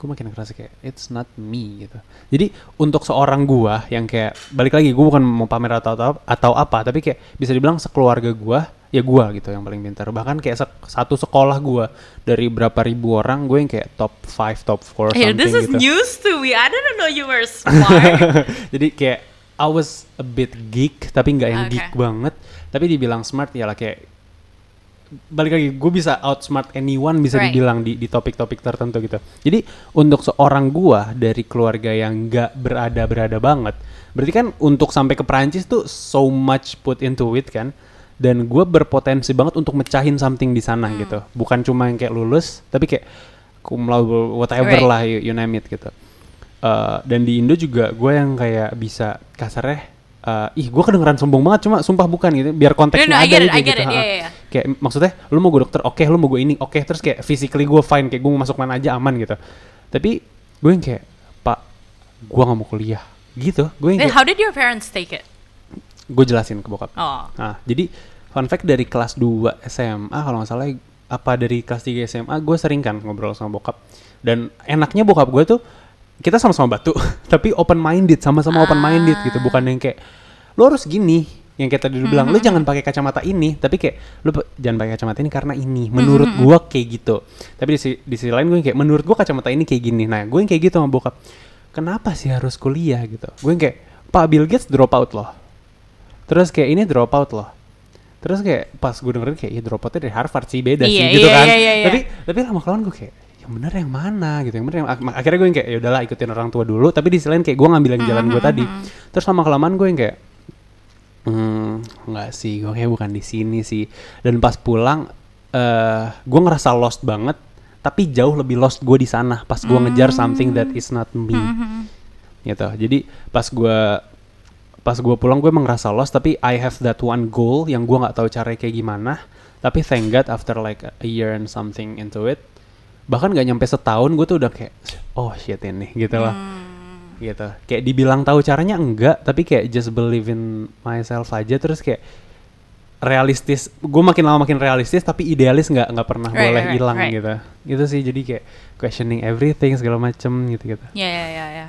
gue makin ngerasa kayak it's not me gitu jadi untuk seorang gua yang kayak balik lagi gue bukan mau pamer atau atau, atau apa tapi kayak bisa dibilang sekeluarga gua ya gua gitu yang paling pintar bahkan kayak sek- satu sekolah gua dari berapa ribu orang gue yang kayak top 5 top 4 Hey, something this is gitu news to me. I didn't know you were smart. jadi kayak I was a bit geek tapi nggak yang Oke. geek banget tapi dibilang smart ya lah kayak balik lagi gue bisa outsmart anyone bisa Right. dibilang di di topik-topik tertentu gitu jadi untuk seorang gua dari keluarga yang nggak berada berada banget berarti kan untuk sampai ke Perancis tuh so much put into it kan dan gue berpotensi banget untuk mecahin something di sana Hmm. gitu bukan cuma yang kayak lulus tapi kayak cum laude whatever Right. lah you, you name it gitu Eh, dan di Indo juga gue yang kayak bisa kasarnya eh, ih gue kedengeran sombong banget cuma sumpah bukan gitu biar konteksnya No, no, ada it, gitu it, iya, iya. Kayak maksudnya lu mau gue dokter oke lu mau gue ini oke terus kayak physically gue fine kayak gue mau masuk mana aja aman gitu. Tapi gue yang kayak pak gue nggak mau kuliah gitu. Gue yang kayak how did your parents take it? gue jelasin ke bokap. Oh, Nah, jadi fun fact dari kelas 2 SMA kalau nggak salah apa dari kelas 3 SMA gue sering kan ngobrol sama bokap. Dan enaknya bokap gue tuh kita sama-sama batu, tapi open minded, sama-sama open minded gitu, bukan yang kayak lo harus gini yang kayak tadi lu bilang, lu jangan pakai kacamata ini, tapi kayak lu jangan pakai kacamata ini karena ini. Menurut gua kayak gitu. Tapi di, di sisi lain gue kayak menurut gua kacamata ini kayak gini. Nah, gue yang kayak gitu sama bokap. Kenapa sih harus kuliah gitu? Gue yang kayak Pak Bill Gates drop out loh. Terus kayak ini drop out loh. Terus kayak pas gue dengerin kayak ya drop outnya dari Harvard sih beda sih Iya, gitu iya, kan. iya, iya, iya. Tapi tapi lama kelamaan gue kayak yang bener yang mana gitu yang bener yang ak- akhirnya gue yang kayak ya udahlah ikutin orang tua dulu tapi di sisi lain kayak gue ngambil yang jalan gue tadi terus lama kelamaan gue yang kayak hmm nggak sih gue kayak bukan di sini sih. Dan pas pulang eh gue ngerasa lost banget tapi jauh lebih lost gue di sana pas gue ngejar something that is not me. Gitu. Jadi pas gue pas gue pulang gue emang ngerasa lost tapi I have that one goal yang gue nggak tahu caranya kayak gimana. Tapi thank God after like a year and something into it bahkan nggak nyampe setahun gue tuh udah kayak oh shit ini gitu lah gitu kayak dibilang tahu caranya enggak tapi kayak just believe in myself aja terus kayak realistis gue makin lama makin realistis tapi idealis nggak nggak pernah Right, boleh right, hilang right. gitu gitu sih jadi kayak questioning everything segala macem gitu gitu Ya ya ya ya.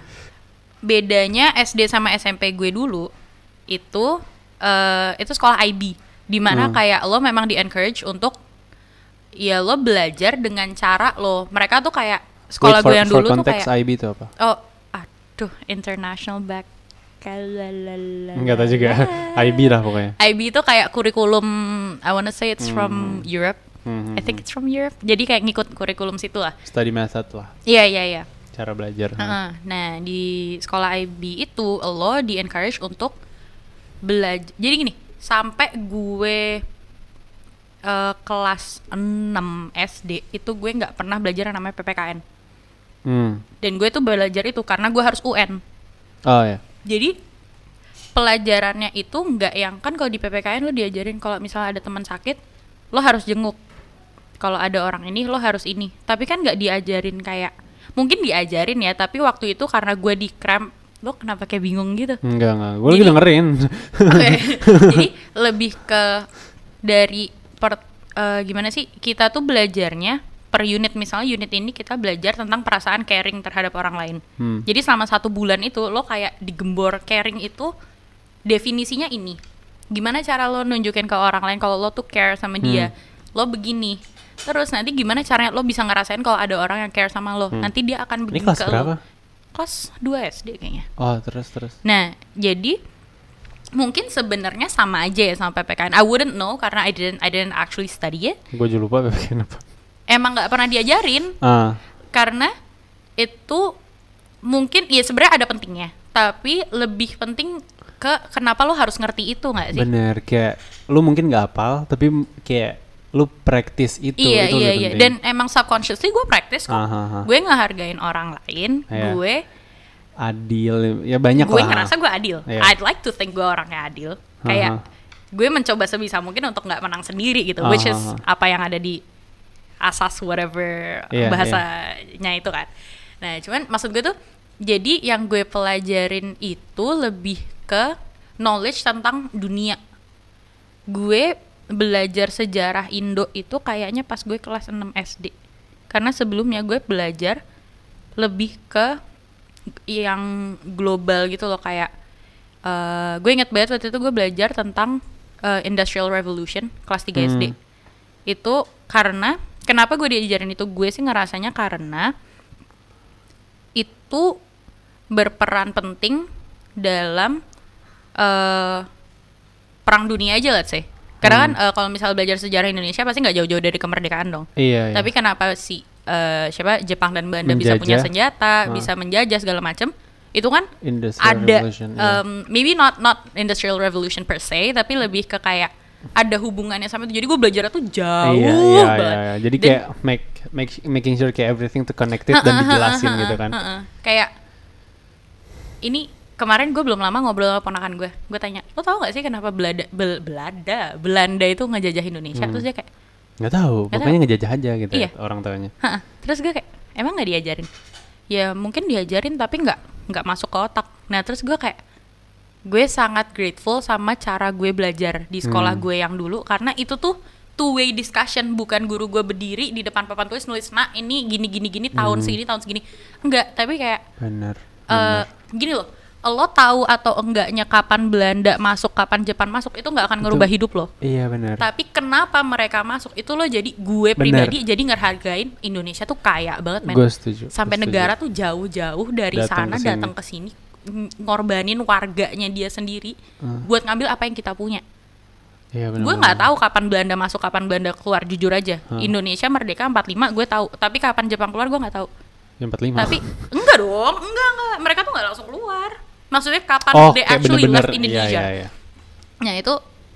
Bedanya SD sama SMP gue dulu itu eh itu sekolah IB di mana Hmm. kayak lo memang di encourage untuk ya lo belajar dengan cara lo. Mereka tuh kayak sekolah Wait, for, gue yang for dulu tuh konteks kayak IB itu apa oh aduh international back Enggak tahu juga. IB lah pokoknya. IB itu kayak kurikulum I wanna say it's from Hmm. Europe. Hmm, I think it's from Europe. Jadi kayak ngikut kurikulum situ lah. Study method lah, Iya iya iya. cara belajar. Heeh. Nah, di sekolah IB itu lo di encourage untuk belajar. Jadi gini, sampai gue eh, kelas 6 SD itu gue nggak pernah belajar yang namanya PPKN. Hmm. Dan gue tuh belajar itu karena gue harus UN. Oh ya. Jadi pelajarannya itu nggak yang kan kalau di PPKN lo diajarin kalau misalnya ada teman sakit, lo harus jenguk. Kalau ada orang ini lo harus ini. Tapi kan nggak diajarin kayak mungkin diajarin ya, tapi waktu itu karena gue di cramp, lo kenapa kayak bingung gitu? Enggak enggak. Gue lagi dengerin. Oke. Jadi lebih ke dari per eh, gimana sih kita tuh belajarnya per unit misalnya unit ini kita belajar tentang perasaan caring terhadap orang lain. Hmm. Jadi selama satu bulan itu lo kayak digembor caring itu definisinya ini. Gimana cara lo nunjukin ke orang lain kalau lo tuh care sama dia? Lo begini. Terus nanti gimana caranya lo bisa ngerasain kalau ada orang yang care sama lo? Nanti dia akan Ini begini kelas ke berapa? lo. Kelas 2 SD kayaknya. Oh terus terus. Nah, jadi mungkin sebenarnya sama aja ya sama PPKN. I wouldn't know karena I didn't I didn't actually study it. Gue juga lupa PPKN apa. Emang nggak pernah diajarin Ah. karena itu mungkin ya sebenarnya ada pentingnya, tapi lebih penting ke kenapa lo harus ngerti itu nggak sih? Bener kayak lu mungkin nggak hafal tapi kayak lu praktis itu iya itu iya iya. penting. Dan emang subconsciously gue praktis kok. Aha, aha. Gue ngehargain orang lain. Iya. Gue adil ya banyak gue lah. ngerasa gue adil. Iya. I'd like to think gue orangnya adil. Kayak gue mencoba sebisa mungkin untuk nggak menang sendiri gitu, which is Aha. apa yang ada di asas whatever Iya, bahasanya itu kan. Nah, cuman maksud gue tuh jadi yang gue pelajarin itu lebih ke knowledge tentang dunia. Gue belajar sejarah Indo itu kayaknya pas gue kelas 6 SD. Karena sebelumnya gue belajar lebih ke yang global gitu loh kayak eh, gue inget banget waktu itu gue belajar tentang eh, Industrial Revolution kelas 3 SD. Hmm. Itu karena kenapa gue diajarin itu gue sih ngerasanya karena itu berperan penting dalam eh perang dunia aja let's say. Karena kan eh, kalau misal belajar sejarah Indonesia pasti nggak jauh-jauh dari kemerdekaan dong. Iya, iya. Tapi kenapa si eh, siapa Jepang dan Belanda bisa punya senjata, Ah. bisa menjajah segala macam? Itu kan Industrial ada Revolution, iya. um, maybe not not industrial revolution per se, tapi lebih ke kayak ada hubungannya sama itu. Jadi gue belajar tuh jauh iya, iya, banget. iya, iya. Jadi Dan- kayak make, make making sure kayak everything to connected dan dijelasin gitu kan. Kayak ini kemarin gue belum lama ngobrol sama ponakan gue. Gue tanya, lo tau gak sih kenapa Belanda Bel- Belanda Belanda itu ngejajah Indonesia? Hmm. Terus dia kayak, Nggak tahu, Nggak pokoknya ngejajah aja gitu Iya. orang tuanya. Terus gue kayak emang nggak diajarin ya mungkin diajarin tapi nggak nggak masuk ke otak nah terus gue kayak gue sangat grateful sama cara gue belajar di sekolah Hmm. gue yang dulu karena itu tuh two way discussion bukan guru gue berdiri di depan papan tulis nulis nah ini gini gini gini tahun Hmm. segini tahun segini enggak tapi kayak Bener. eh gini loh lo tahu atau enggaknya kapan Belanda masuk kapan Jepang masuk itu nggak akan Itu- ngerubah hidup lo Iya bener. tapi kenapa mereka masuk itu lo jadi gue Bener. pribadi jadi ngehargain Indonesia tuh kaya banget men Gue setuju. sampai gua setuju. negara tuh jauh-jauh dari Datang sana datang ke sini ngorbanin warganya dia sendiri Hmm. buat ngambil apa yang kita punya Iya bener. gue nggak tahu kapan Belanda masuk kapan Belanda keluar jujur aja Hmm. Indonesia merdeka 45 gue tahu tapi kapan Jepang keluar gue nggak tahu Yang 45. tapi enggak dong enggak enggak mereka tuh nggak langsung keluar maksudnya kapan oh, they actually bener-bener. left Indonesia Iya, iya, iya. Nah itu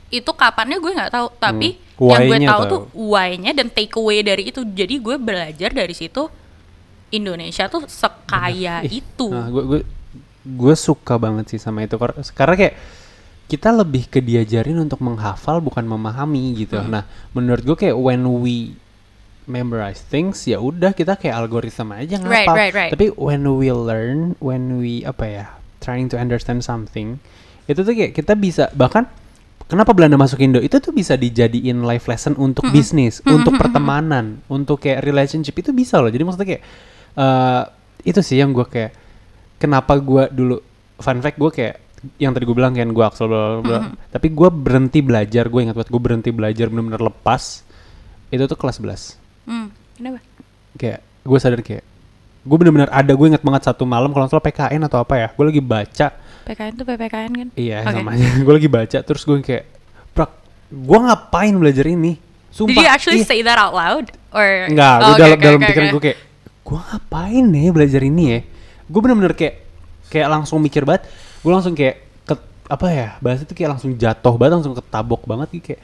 itu kapannya gue nggak tahu, tapi Hmm. yang gue tahu tahu. tuh why-nya dan take away dari itu. Jadi gue belajar dari situ Indonesia tuh sekaya Ih, itu. Nah, gue gue gue suka banget sih sama itu Kar- karena kayak kita lebih ke diajarin untuk menghafal bukan memahami gitu. Nah, menurut gue kayak when we memorize things ya udah kita kayak algoritma aja Right, ngapal. right, right. Tapi when we learn, when we apa ya, trying to understand something, itu tuh kayak kita bisa bahkan kenapa Belanda masuk Indo itu tuh bisa dijadiin life lesson untuk bisnis, untuk pertemanan, untuk kayak relationship itu bisa loh. Jadi maksudnya kayak eh itu sih yang gue kayak kenapa gue dulu fun fact gue kayak yang tadi gue bilang kan gue Axel bla bla bla. tapi gue berhenti belajar gue ingat banget gue berhenti belajar benar-benar lepas itu tuh kelas 11 Hmm, kenapa? kayak gue sadar kayak gue bener-bener ada gue inget banget satu malam kalau salah PKN atau apa ya gue lagi baca PKN tuh PPKN kan? iya namanya gue lagi baca terus gue kayak prak gue ngapain belajar ini sumpah Did you actually ih, say that out loud? Or Enggak, Oh, gue okay, dalam, okay, dalam okay, pikiran okay. gue kayak gue ngapain nih belajar ini ya gue bener-bener kayak kayak langsung mikir banget. Gue langsung kayak ke, apa ya bahasa itu kayak langsung jatuh banget langsung ketabok banget gitu kayak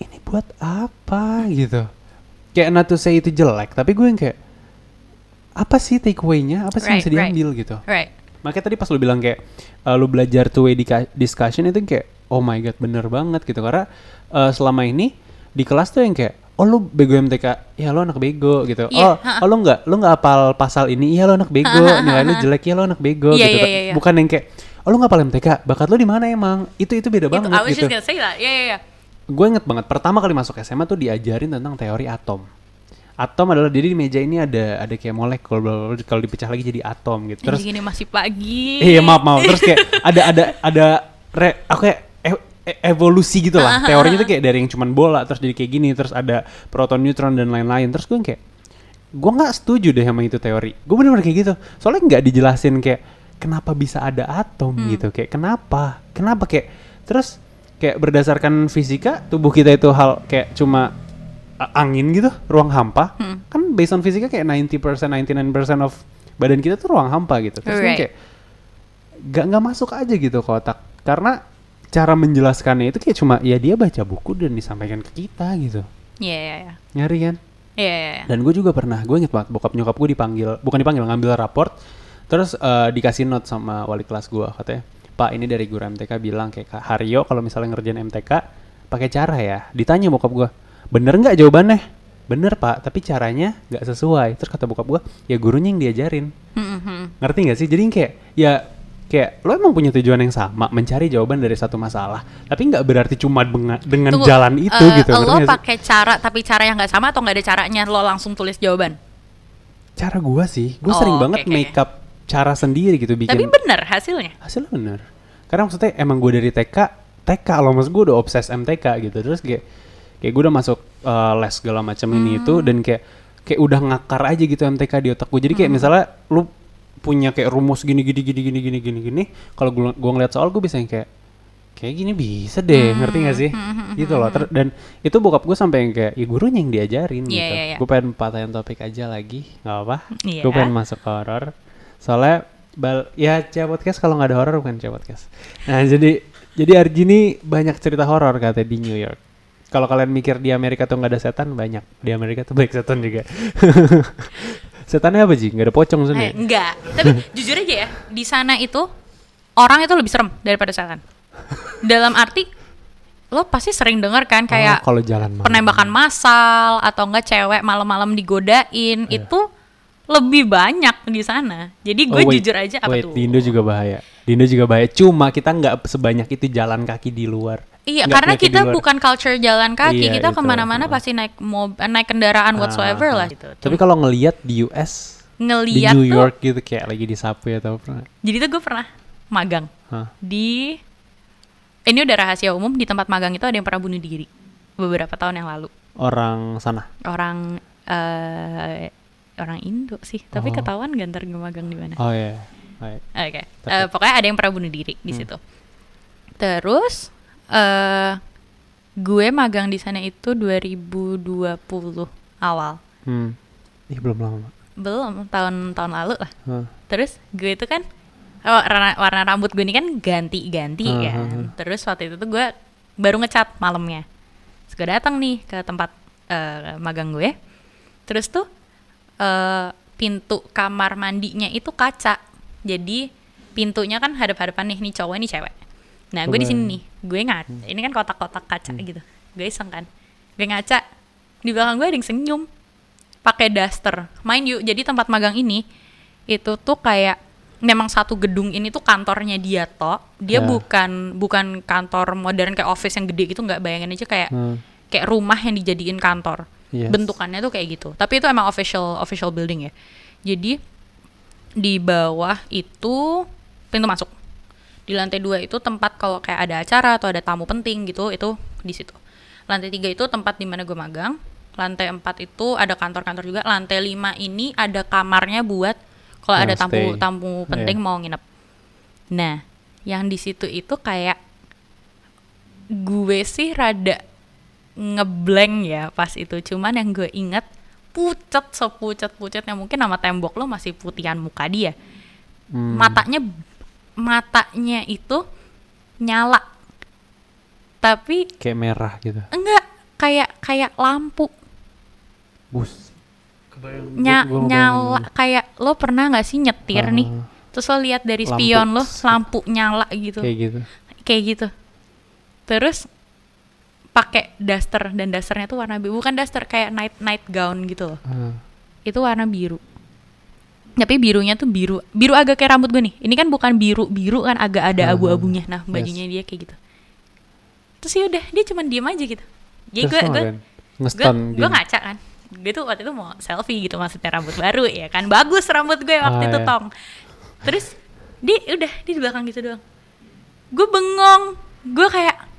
ini buat apa? gitu. Kayak not to say itu jelek tapi gue yang kayak apa sih takeaway-nya? Apa sih yang Right, bisa right. diambil gitu. Right. makanya tadi pas lu bilang kayak uh, lu belajar two way discussion itu kayak oh my god bener banget gitu. Karena uh, selama ini di kelas tuh yang kayak oh lu bego MTK ya lu anak bego gitu. Iya, oh ha-ha. oh lu nggak lu nggak apal pasal ini? Iya lu anak bego. Nilai lu jelek ya lu anak bego Iya, gitu. iya, iya, iya. bukan yang kayak oh lu nggak apal MTK bakat lu di mana emang? Itu itu beda Itu, banget I was gitu just gonna. Yeah, yeah, yeah. gue inget banget pertama kali masuk SMA tuh diajarin tentang teori atom. Atom adalah jadi di meja ini ada ada kayak molekul kalau dipecah lagi jadi atom gitu. Terus ini masih pagi. Iya maaf maaf. Terus kayak ada ada ada re, aku kayak evolusi gitu lah. Teorinya tuh kayak dari yang cuman bola terus jadi kayak gini terus ada proton neutron dan lain-lain. Terus gue kayak gue nggak setuju deh sama itu teori. Gue bener-bener kayak gitu. Soalnya nggak dijelasin kayak kenapa bisa ada atom gitu. Kayak kenapa? Kenapa kayak terus kayak berdasarkan fisika tubuh kita itu hal kayak cuma angin gitu ruang hampa. Kan based on fisika kayak 90% 99% of badan kita tuh ruang hampa gitu. Terus Right. kayak gak nggak masuk aja gitu ke otak. Karena cara menjelaskannya itu kayak cuma ya dia baca buku dan disampaikan ke kita gitu. Iya, iya, iya. nyari kan? Iya, iya, iya. dan gue juga pernah gue inget banget bokap nyokap gue dipanggil bukan dipanggil ngambil raport terus eh, dikasih note sama wali kelas gue katanya pak ini dari guru MTK bilang kayak Kak Haryo kalau misalnya ngerjain MTK pakai cara ya. Ditanya bokap gue bener nggak jawabannya? Bener pak tapi caranya nggak sesuai. Terus kata bokap gue ya gurunya yang diajarin. Hmm, hmm, hmm. ngerti nggak sih? Jadi kayak ya kayak lo emang punya tujuan yang sama mencari jawaban dari satu masalah tapi nggak berarti cuma dengan Tunggu, jalan itu eh, gitu Lo pakai cara tapi cara yang nggak sama atau nggak ada caranya lo langsung tulis jawaban? cara gua sih gue Oh, sering oke, banget oke. make up cara sendiri gitu bikin Tapi bener hasilnya. hasilnya bener karena maksudnya emang gue dari TK TK loh maksud gue udah obses MTK gitu terus kayak kayak gue udah masuk eh, les segala macam ini itu Hmm. dan kayak kayak udah ngakar aja gitu MTK di otak gue jadi Hmm. kayak misalnya lu punya kayak rumus gini gini gini gini gini gini gini kalau gue gue ngeliat soal gue bisa yang kayak kayak gini bisa deh ngerti gak sih? Hmm, gitu loh Ter- dan itu bokap gue sampai yang kayak ya gurunya yang diajarin Iya, gitu. iya, iya. gue pengen patahin topik aja lagi nggak apa Iya. gue pengen masuk ke horor soalnya bal ya Cia podcast kalau nggak ada horor bukan Cia podcast. Nah jadi jadi Arji ini banyak cerita horor katanya di New York. Kalau kalian mikir di Amerika tuh nggak ada setan banyak. Di Amerika tuh banyak setan juga setannya apa sih nggak ada pocong sana Eh, ya? enggak. Tapi jujur aja ya, di sana itu orang itu lebih serem daripada setan. Dalam arti lo pasti sering dengar kan kayak oh, kalau jalan malam. penembakan massal atau enggak cewek malam-malam digodain itu lebih banyak di sana. Jadi gue. Oh, wait, jujur aja apa wait, tuh? di Indo juga bahaya di Indo juga bahaya cuma kita nggak sebanyak itu jalan kaki di luar Iya, Nggak karena di kita bukan culture jalan kaki, Iya, kita ke mana-mana Heeh. pasti naik mob, eh, naik kendaraan whatsoever Ah, lah. ah. Gitu. Tapi kalau ngelihat di US, di ngeliat New tuh, York gitu kayak lagi di subway atau apa? jadi tuh gue pernah magang Hah? di, ini udah rahasia umum di tempat magang itu ada yang pernah bunuh diri beberapa tahun yang lalu. Orang sana. Orang eh orang Indo sih, tapi Oh. ketahuan gak ntar gue magang di mana? Oh iya. Baik. Oke, Takut. Eh, pokoknya ada yang pernah bunuh diri di Hmm. situ. Terus eh gue magang di sana itu 2020 awal. Hmm. Ih belum lama. Belum tahun-tahun lalu lah. Hah. Terus gue itu kan oh, warna, warna rambut gue ini kan ganti-ganti Hmm, kan. hmm, hmm. Terus waktu itu tuh gue baru ngecat malamnya. Terus gue datang nih ke tempat eh, magang gue. Terus tuh eh, pintu kamar mandinya itu kaca. Jadi pintunya kan hadap-hadapan nih nih cowok ini cewek. Nah gue di sini nih. Gue ngaca. Ini kan kotak-kotak kaca gitu. Gue iseng kan. Gue ngaca. Di belakang gue ada yang senyum. Pakai daster. Mind you jadi tempat magang ini itu tuh kayak memang satu gedung ini tuh kantornya dia toh. Dia Ya. bukan bukan kantor modern kayak office yang gede gitu nggak. Bayangin aja kayak Hmm. kayak rumah yang dijadiin kantor. Yes. bentukannya tuh kayak gitu. Tapi itu emang official official building ya. Jadi di bawah itu pintu masuk. Di lantai dua itu tempat kalau kayak ada acara atau ada tamu penting gitu itu di situ. Lantai tiga itu tempat di mana gue magang. Lantai empat itu ada kantor-kantor juga. Lantai lima ini ada kamarnya buat kalau Yang ada tamu stay. tamu penting Iya. mau nginep. Nah yang di situ itu kayak gue sih rada ngeblank ya pas itu. Cuman yang gue inget pucet sepucet pucetnya mungkin nama tembok lo masih putihan muka dia Hmm. matanya matanya itu nyala tapi Kayak merah gitu. enggak kayak kayak lampu Bus. Kebayang. Nya- gua- gua ngebayangin nyala kayak lo pernah nggak sih nyetir nih Ah. terus lo lihat dari Lampu. spion lo lampu nyala gitu Kayak gitu. kayak gitu terus pakai daster dan dasternya tuh warna biru bukan daster kayak night night gown gitu loh. Ah. itu warna biru. Tapi birunya tuh biru biru agak kayak rambut gue nih. Ini kan bukan biru biru kan agak ada Ah, abu-abunya. Nah yes. bajunya dia kayak gitu. Terus ya udah dia cuman diem aja gitu. Jadi gue gue gue ngaca kan. Gue tuh waktu itu mau selfie gitu maksudnya rambut baru ya kan? Bagus rambut gue waktu Ah, itu iya. tong. Terus dia udah dia di belakang gitu doang. Gue bengong. Gue kayak?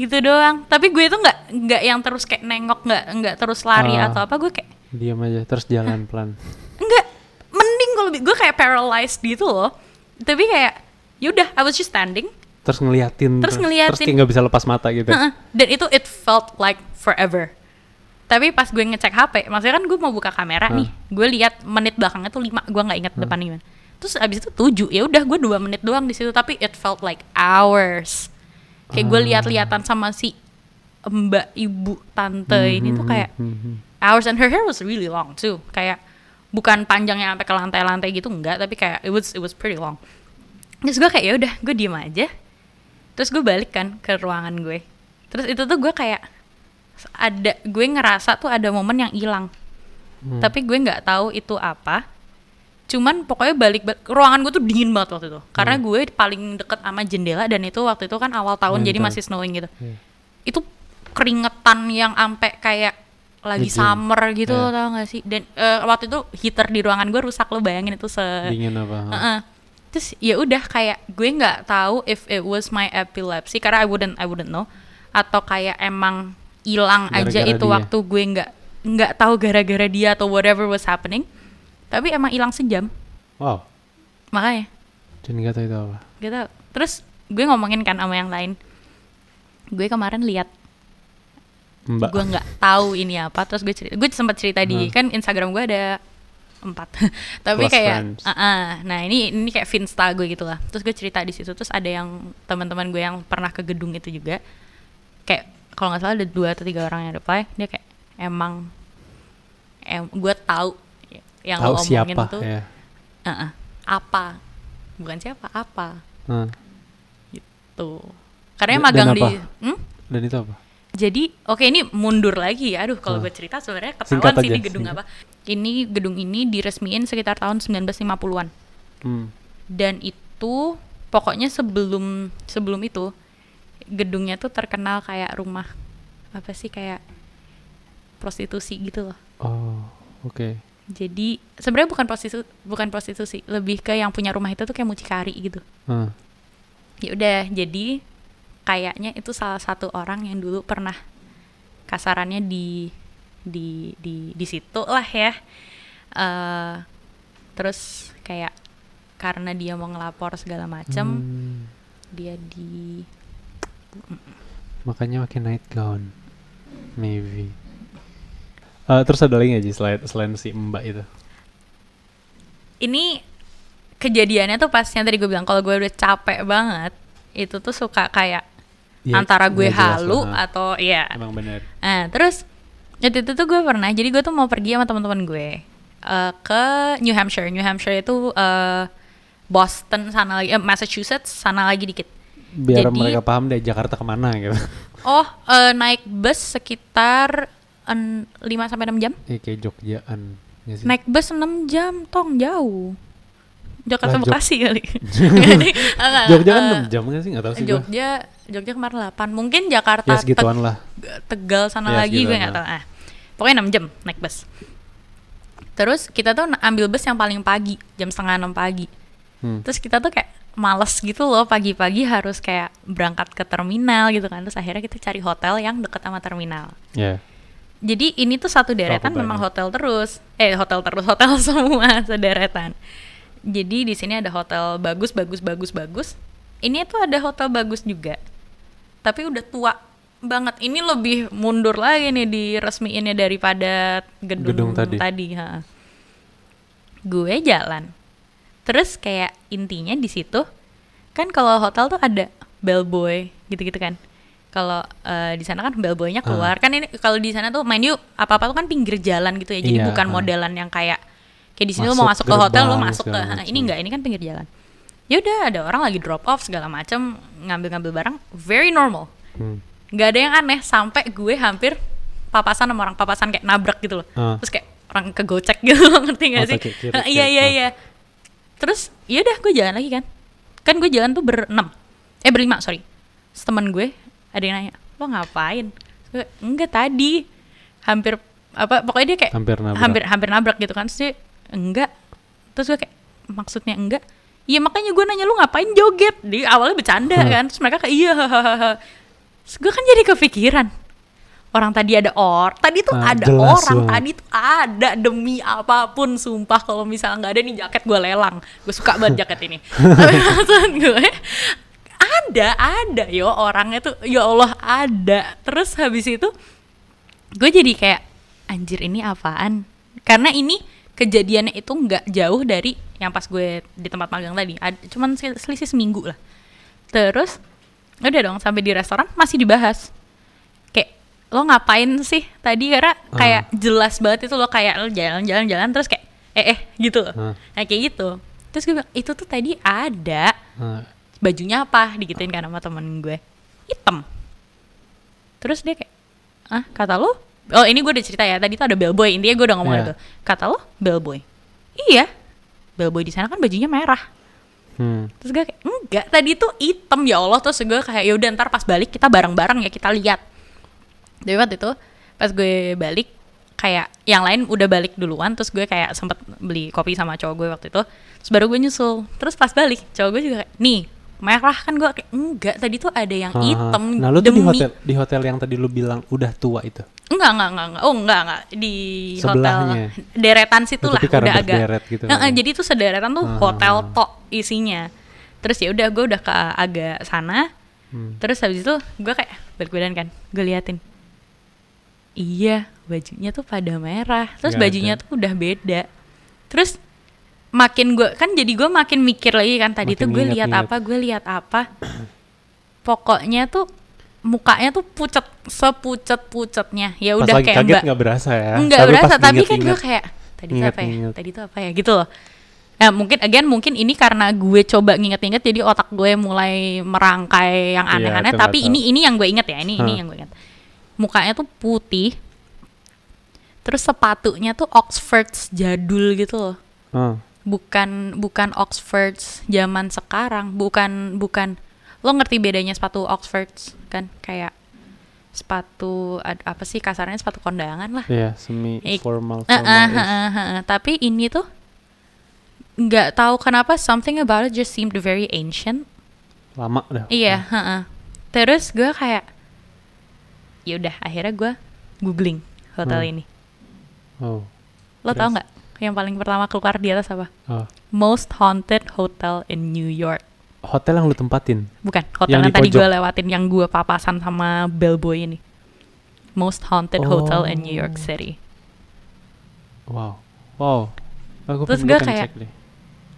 Gitu doang tapi gue itu nggak nggak yang terus kayak nengok nggak nggak terus lari Ah. atau apa gue kayak Diam aja terus jalan pelan. enggak mending kalau gue kayak paralyzed gitu loh tapi kayak yaudah I was just standing Terus ngeliatin. Terus Terus ngeliatin. kayak nggak bisa lepas mata gitu. Dan itu it felt like forever tapi pas gue ngecek HP maksudnya kan gue mau buka kamera Hah. nih gue lihat menit belakangnya tuh lima gue nggak inget depannya gimana terus abis itu tujuh ya udah gue dua menit doang di situ tapi it felt like hours kayak gue Ah. lihat-lihatan sama si mbak ibu tante ini tuh kayak Hmm. hours and her hair was really long too kayak bukan panjangnya sampai ke lantai-lantai gitu enggak tapi kayak it was it was pretty long terus gue kayak ya udah gue diem aja terus gue balik kan ke ruangan gue terus itu tuh gue kayak ada gue ngerasa tuh ada momen yang hilang Hmm. tapi gue nggak tahu itu apa cuman pokoknya balik, ruangan gue tuh dingin banget waktu itu karena gue paling deket sama jendela dan itu waktu itu kan awal tahun jadi Winter. masih snowing gitu Iya. itu keringetan yang ampe kayak lagi Ngejim. summer gitu loh tau gak sih dan eh, waktu itu heater di ruangan gue rusak lo bayangin itu se Dingin apa? Heeh. terus ya udah kayak gue nggak tahu if it was my epilepsy karena I wouldn't I wouldn't know atau kayak emang hilang aja itu dia. waktu gue nggak nggak tahu gara-gara dia atau whatever was happening tapi emang hilang sejam Wow. makanya Dan nggak tahu itu apa. gitu terus gue ngomongin kan sama yang lain gue kemarin lihat Mbak. gue nggak tahu ini apa terus gue cerita gue sempat cerita di Hmm. kan Instagram gue ada empat tapi Close kayak friends. "Ah, ah." nah ini ini kayak finsta gue gitu lah terus gue cerita di situ terus ada yang teman-teman gue yang pernah ke gedung itu juga kayak kalau nggak salah ada dua atau tiga orang yang reply dia kayak emang em gue tahu yang Tahu lo omongin siapa tuh ya. "Ah, ah, apa bukan siapa apa Hmm. tuh karena Dan- magang dan di? Hmm? Dan itu apa? Jadi oke ini mundur lagi ya. Aduh kalau Ah. gue cerita sebenarnya ketahuan sih aja, ini gedung singkat. apa. Ini gedung ini diresmiin sekitar tahun 1950-an. Hmm. Dan itu pokoknya sebelum sebelum itu gedungnya tuh terkenal kayak rumah apa sih kayak prostitusi gitu loh. Oh, oke. Jadi sebenarnya bukan prostitusi bukan prostitusi, lebih ke yang punya rumah itu tuh kayak mucikari gitu. Hmm. ya udah jadi kayaknya itu salah satu orang yang dulu pernah kasarannya di di di di situ lah ya Eh terus kayak karena dia mau ngelapor segala macam Hmm. dia di Makanya pakai night gown. Maybe. Eh, terus ada lagi nggak Ji selain, selain si Mbak itu? ini kejadiannya tuh pas yang tadi gue bilang kalau gue udah capek banget itu tuh suka kayak Ya, antara gue jelas halu ha. atau ya Emang bener. Nah, terus waktu itu tuh gue pernah, jadi gue tuh mau pergi sama teman-teman gue eh, ke New Hampshire. New Hampshire itu eh, Boston sana lagi, eh, Massachusetts sana lagi dikit. Biar Jadi- mereka paham deh Jakarta ke mana gitu. Oh, eh, naik bus sekitar 5 sampai 6 jam. Eh kayak Jogjaan. ya sih? Naik bus 6 jam, tong jauh. Jakarta Jog- Bekasi kali. Enggak, Jogja kan eh, 6 jam nggak sih? Nggak tahu sih gua. Jogja, Jogja kemarin 8. Mungkin Jakarta Ya segituan lah. Teg- Tegal sana Ya, lagi gue segituan nggak lah. tahu. Ah, pokoknya 6 jam naik bus. Terus kita tuh ambil bus yang paling pagi, jam setengah 6 pagi. Hmm. Terus kita tuh kayak males gitu loh pagi-pagi harus kayak berangkat ke terminal gitu kan. Terus akhirnya kita cari hotel yang deket sama terminal. Ya. Jadi ini tuh satu deretan memang hotel terus. Eh hotel terus, hotel semua sederetan. Jadi di sini ada hotel bagus bagus bagus bagus. Ini tuh ada hotel bagus juga. Tapi udah tua banget. Ini lebih mundur lagi nih diresmiinnya daripada gedung, Gedung tadi. ha. Gue jalan. Terus kayak intinya di situ kan kalau hotel tuh ada bellboy gitu-gitu kan. Kalau eh, di sana kan bellboynya keluar kan ini kalau di sana tuh main yuk apa-apa tuh kan pinggir jalan gitu ya. Jadi Iya, bukan ha. modelan yang kayak kayak di sini lo mau Masuk ke hotel lo masuk ke macam. ini enggak ini kan pinggir jalan. Ya udah ada orang lagi drop off segala macam ngambil-ngambil barang very normal. Hmm. nggak ada yang aneh sampai gue hampir papasan sama orang papasan kayak nabrak gitu loh. Ah. Terus kayak orang kegocek gitu loh, ngerti gak Oh, sih? iya iya iya. Terus ya udah gue jalan lagi kan. Kan gue jalan tuh berenam. Eh berlima, sorry. Temen gue ada yang nanya, "Lo ngapain?" Gue, "Enggak tadi." Hampir apa pokoknya dia kayak Hampir nabrak. hampir hampir nabrak gitu kan. Dia, "Enggak." Terus gue kayak maksudnya enggak? Iya makanya gue nanya lu ngapain joget? Di awalnya bercanda Hmm. kan. Terus mereka kayak iya. Terus gue kan jadi kepikiran. Orang tadi ada or, tadi tuh Ah, ada orang, banget. tadi tuh ada demi apa pun sumpah kalau misalnya nggak ada nih jaket gue lelang. Gue suka banget jaket ini. Tapi maksud gue ada ada yo orangnya tuh ya Allah ada. Terus habis itu gue jadi kayak anjir ini apaan? Karena ini kejadiannya itu nggak jauh dari yang pas gue di tempat magang tadi. Ad- cuman sel- selisih seminggu lah. Terus udah dong sampai di restoran masih dibahas. Kayak lo ngapain sih tadi karena kayak jelas banget itu lo kayak lo jalan-jalan jalan terus kayak eh eh gitu loh. Ah. Nah kayak gitu. Terus gue bilang itu tuh tadi ada Ah, bajunya apa digituin kan sama temen gue. Hitam. Terus dia kayak ah kata lo oh ini gue udah cerita ya tadi tuh ada bellboy intinya gue udah ngomong Iya. itu. Kata lo bellboy. Iya. Bellboy di sana kan bajunya merah. Hmm. terus gue kayak enggak tadi tuh hitam ya Allah. Terus gue kayak ya udah ntar pas balik kita bareng-bareng ya kita lihat. Tapi waktu itu pas gue balik kayak yang lain udah balik duluan terus gue kayak sempet beli kopi sama cowok gue waktu itu. Terus baru gue nyusul. Terus pas balik cowok gue juga kayak nih merah kan gue kayak enggak tadi tuh ada yang Ah, hitam Nah lu tuh di demi hotel di hotel yang tadi lu bilang udah tua itu. enggak enggak enggak enggak oh enggak enggak di Sebelahnya. hotel deretan situ lah udah agak berderet gitu kali ya. jadi tuh sederetan tuh hotel tok isinya terus ya udah gue udah ke agak sana Hmm. terus habis itu gue kayak balik badan kan gue liatin iya bajunya tuh pada merah terus Nggak bajunya ada. tuh udah beda terus makin gue kan jadi gue makin mikir lagi kan tadi Makin tuh gue lihat apa gue lihat apa pokoknya tuh mukanya tuh pucet sepucet pucetnya ya udah kayak kaget mbak nggak berasa ya. Enggak Tapi berasa, tapi kan gue kayak tadi tuh apa ya? Nginget-nginget. Tadi tuh apa ya? Gitu loh. Nah, mungkin again mungkin ini karena gue coba nginget-nginget jadi otak gue mulai merangkai yang Iya, aneh-aneh, nggak tapi ini ini yang gue inget ya, ini ini Hah. yang gue inget. Mukanya tuh putih. Terus sepatunya tuh Oxfords jadul gitu loh. Ah, Bukan bukan Oxfords zaman sekarang, bukan bukan lo ngerti bedanya sepatu Oxfords kan kayak sepatu ad- apa sih kasarnya sepatu kondangan lah Iya, semi Ik- formal formal. eh, eh, eh. Tapi ini tuh nggak tahu kenapa something about it just seemed very ancient. Lama dah. Iya, heeh. Terus gue kayak, ya udah akhirnya gue googling hotel Hmm. ini. Oh. Lo tau nggak yang paling pertama keluar di atas apa? oh. Most haunted hotel in New York. Hotel yang lu tempatin. Bukan hotel Yang yang, di tadi gue lewatin yang gue papasan sama bellboy ini. Most haunted hotel in New York Oh. City. Wow. Wow. Aku Terus gue kayak-.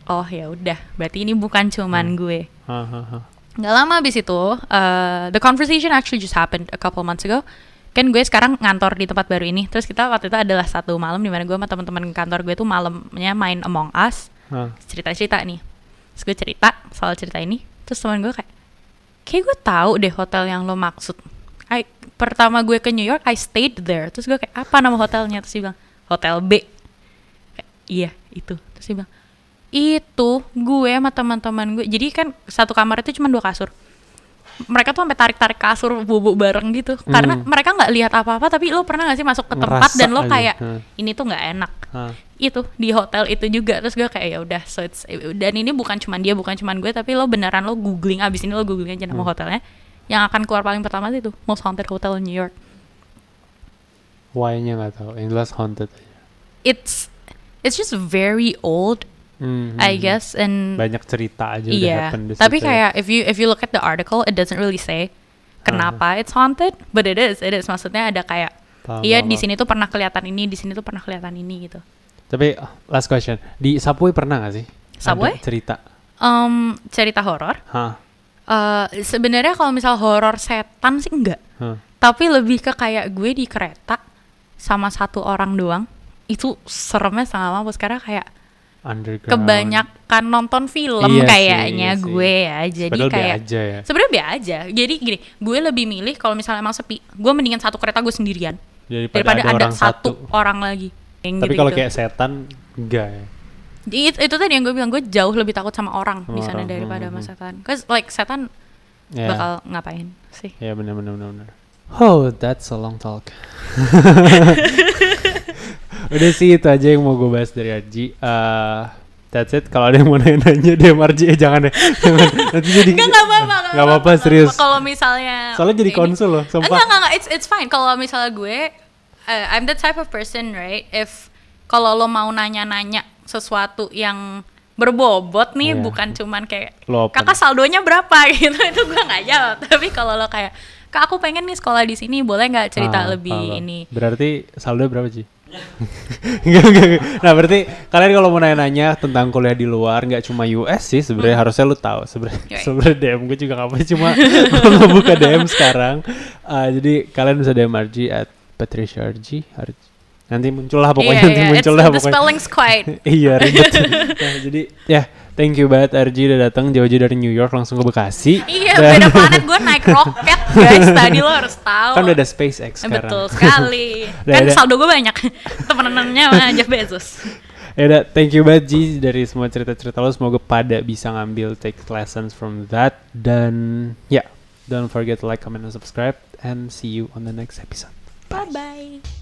Oh ya udah, berarti ini bukan cuman Hmm. gue. Hahaha. Nggak lama abis itu, uh, the conversation actually just happened a couple months ago. Kan gue sekarang ngantor di tempat baru ini. Terus kita waktu itu adalah satu malam di mana gue sama teman-teman kantor gue tuh malamnya main Among Us, cerita-cerita nih. terus gue cerita soal cerita ini. Terus teman gue kayak kayak gue tahu deh hotel yang lo maksud. I, pertama gue ke New York I stayed there. Terus gue kayak apa nama hotelnya? Terus dia bilang hotel B. Kayak, iya itu. Terus dia bilang itu gue sama teman-teman gue. Jadi kan satu kamar itu cuma dua kasur mereka tuh sampai tarik-tarik kasur bubuk bareng gitu karena Hmm. mereka nggak lihat apa-apa tapi lo pernah gak sih masuk ke tempat Ngerasa dan lo kayak Hmm. ini tuh nggak enak Hah. itu di hotel itu juga terus gue kayak ya udah so it's dan ini bukan cuman dia bukan cuman gue tapi lo beneran lo googling abis ini lo googling aja nama Hmm. hotelnya yang akan keluar paling pertama itu most haunted hotel in New York Why-nya nggak tahu. Yang jelas haunted it's it's just very old Hmm, I guess and Banyak cerita aja udah iya happen di tapi situ ya. kayak if you if you look at the article it doesn't really say kenapa it's haunted but it is it is maksudnya ada kayak Paham, iya di sini tuh pernah kelihatan ini di sini tuh pernah kelihatan ini gitu Tapi last question. Di Subway pernah gak sih? Subway? Ada cerita. um cerita horor Hah. Eh, sebenarnya kalau misal horor setan sih enggak Hah. tapi lebih ke kayak gue di kereta sama satu orang doang itu seremnya setengah mampus karena kayak Underground. kebanyakan nonton film Iya sih, kayaknya iya sih. gue ya jadi be kayak aja ya. sebenarnya be aja jadi gini gue lebih milih kalau misalnya emang sepi gue mendingan satu kereta gue sendirian Daripada, daripada ada, ada, orang satu satu. orang lagi Yang Tapi gitu-gitu. kalau kayak setan enggak ya. itu, itu tadi yang gue bilang gue jauh lebih takut sama orang di sana Orang, daripada hmm, sama hmm. setan cause like setan Ya. bakal ngapain sih Ya benar benar benar benar. Oh, that's a long talk. Udah sih itu aja yang mau gue bahas dari Arji. Eh, that's it. Kalau ada yang mau nanya-nanya dia Arji eh jangan deh. Jangan. Nanti jadi enggak apa-apa. Nggak apa-apa, serius. Kalau misalnya Soalnya jadi konsul loh, sumpah. Enggak, enggak, enggak. It's it's fine. Kalau misalnya gue uh, I'm the type of person, right? If kalau lo mau nanya-nanya sesuatu yang berbobot nih, Iya. bukan cuman kayak kakak saldonya berapa gitu, itu gue nggak jawab. Tapi kalau lo kayak kak aku pengen nih sekolah di sini, boleh nggak cerita Ah, lebih paham. ini? Berarti saldo berapa sih? Enggak, enggak, enggak. Nah berarti kalian kalau mau nanya-nanya tentang kuliah di luar nggak cuma US sih sebenarnya harusnya lu tahu sebenarnya sebenarnya DM gue juga apa cuma nggak buka DM sekarang. Ah, jadi kalian bisa DM RG at Patricia RG Arji. nanti muncul lah pokoknya Iya, nanti iya, muncul it's- lah the pokoknya. spelling's quite. Iya ribet. Nah, jadi ya thank you banget RG udah datang jauh-jauh dari New York langsung ke Bekasi Iya, Dan- beda planet gue naik roket, guys. Tadi lo harus tahu. kan udah ada SpaceX sekarang Betul sekali. Kan ada. saldo gue banyak. Temenannya sama Jeff Bezos. Ya udah, thank you banget Ji dari semua cerita-cerita lo. Semoga pada bisa ngambil take lessons from that. Dan ya, don't forget to like, comment, and subscribe. And see you on the next episode. Bye bye.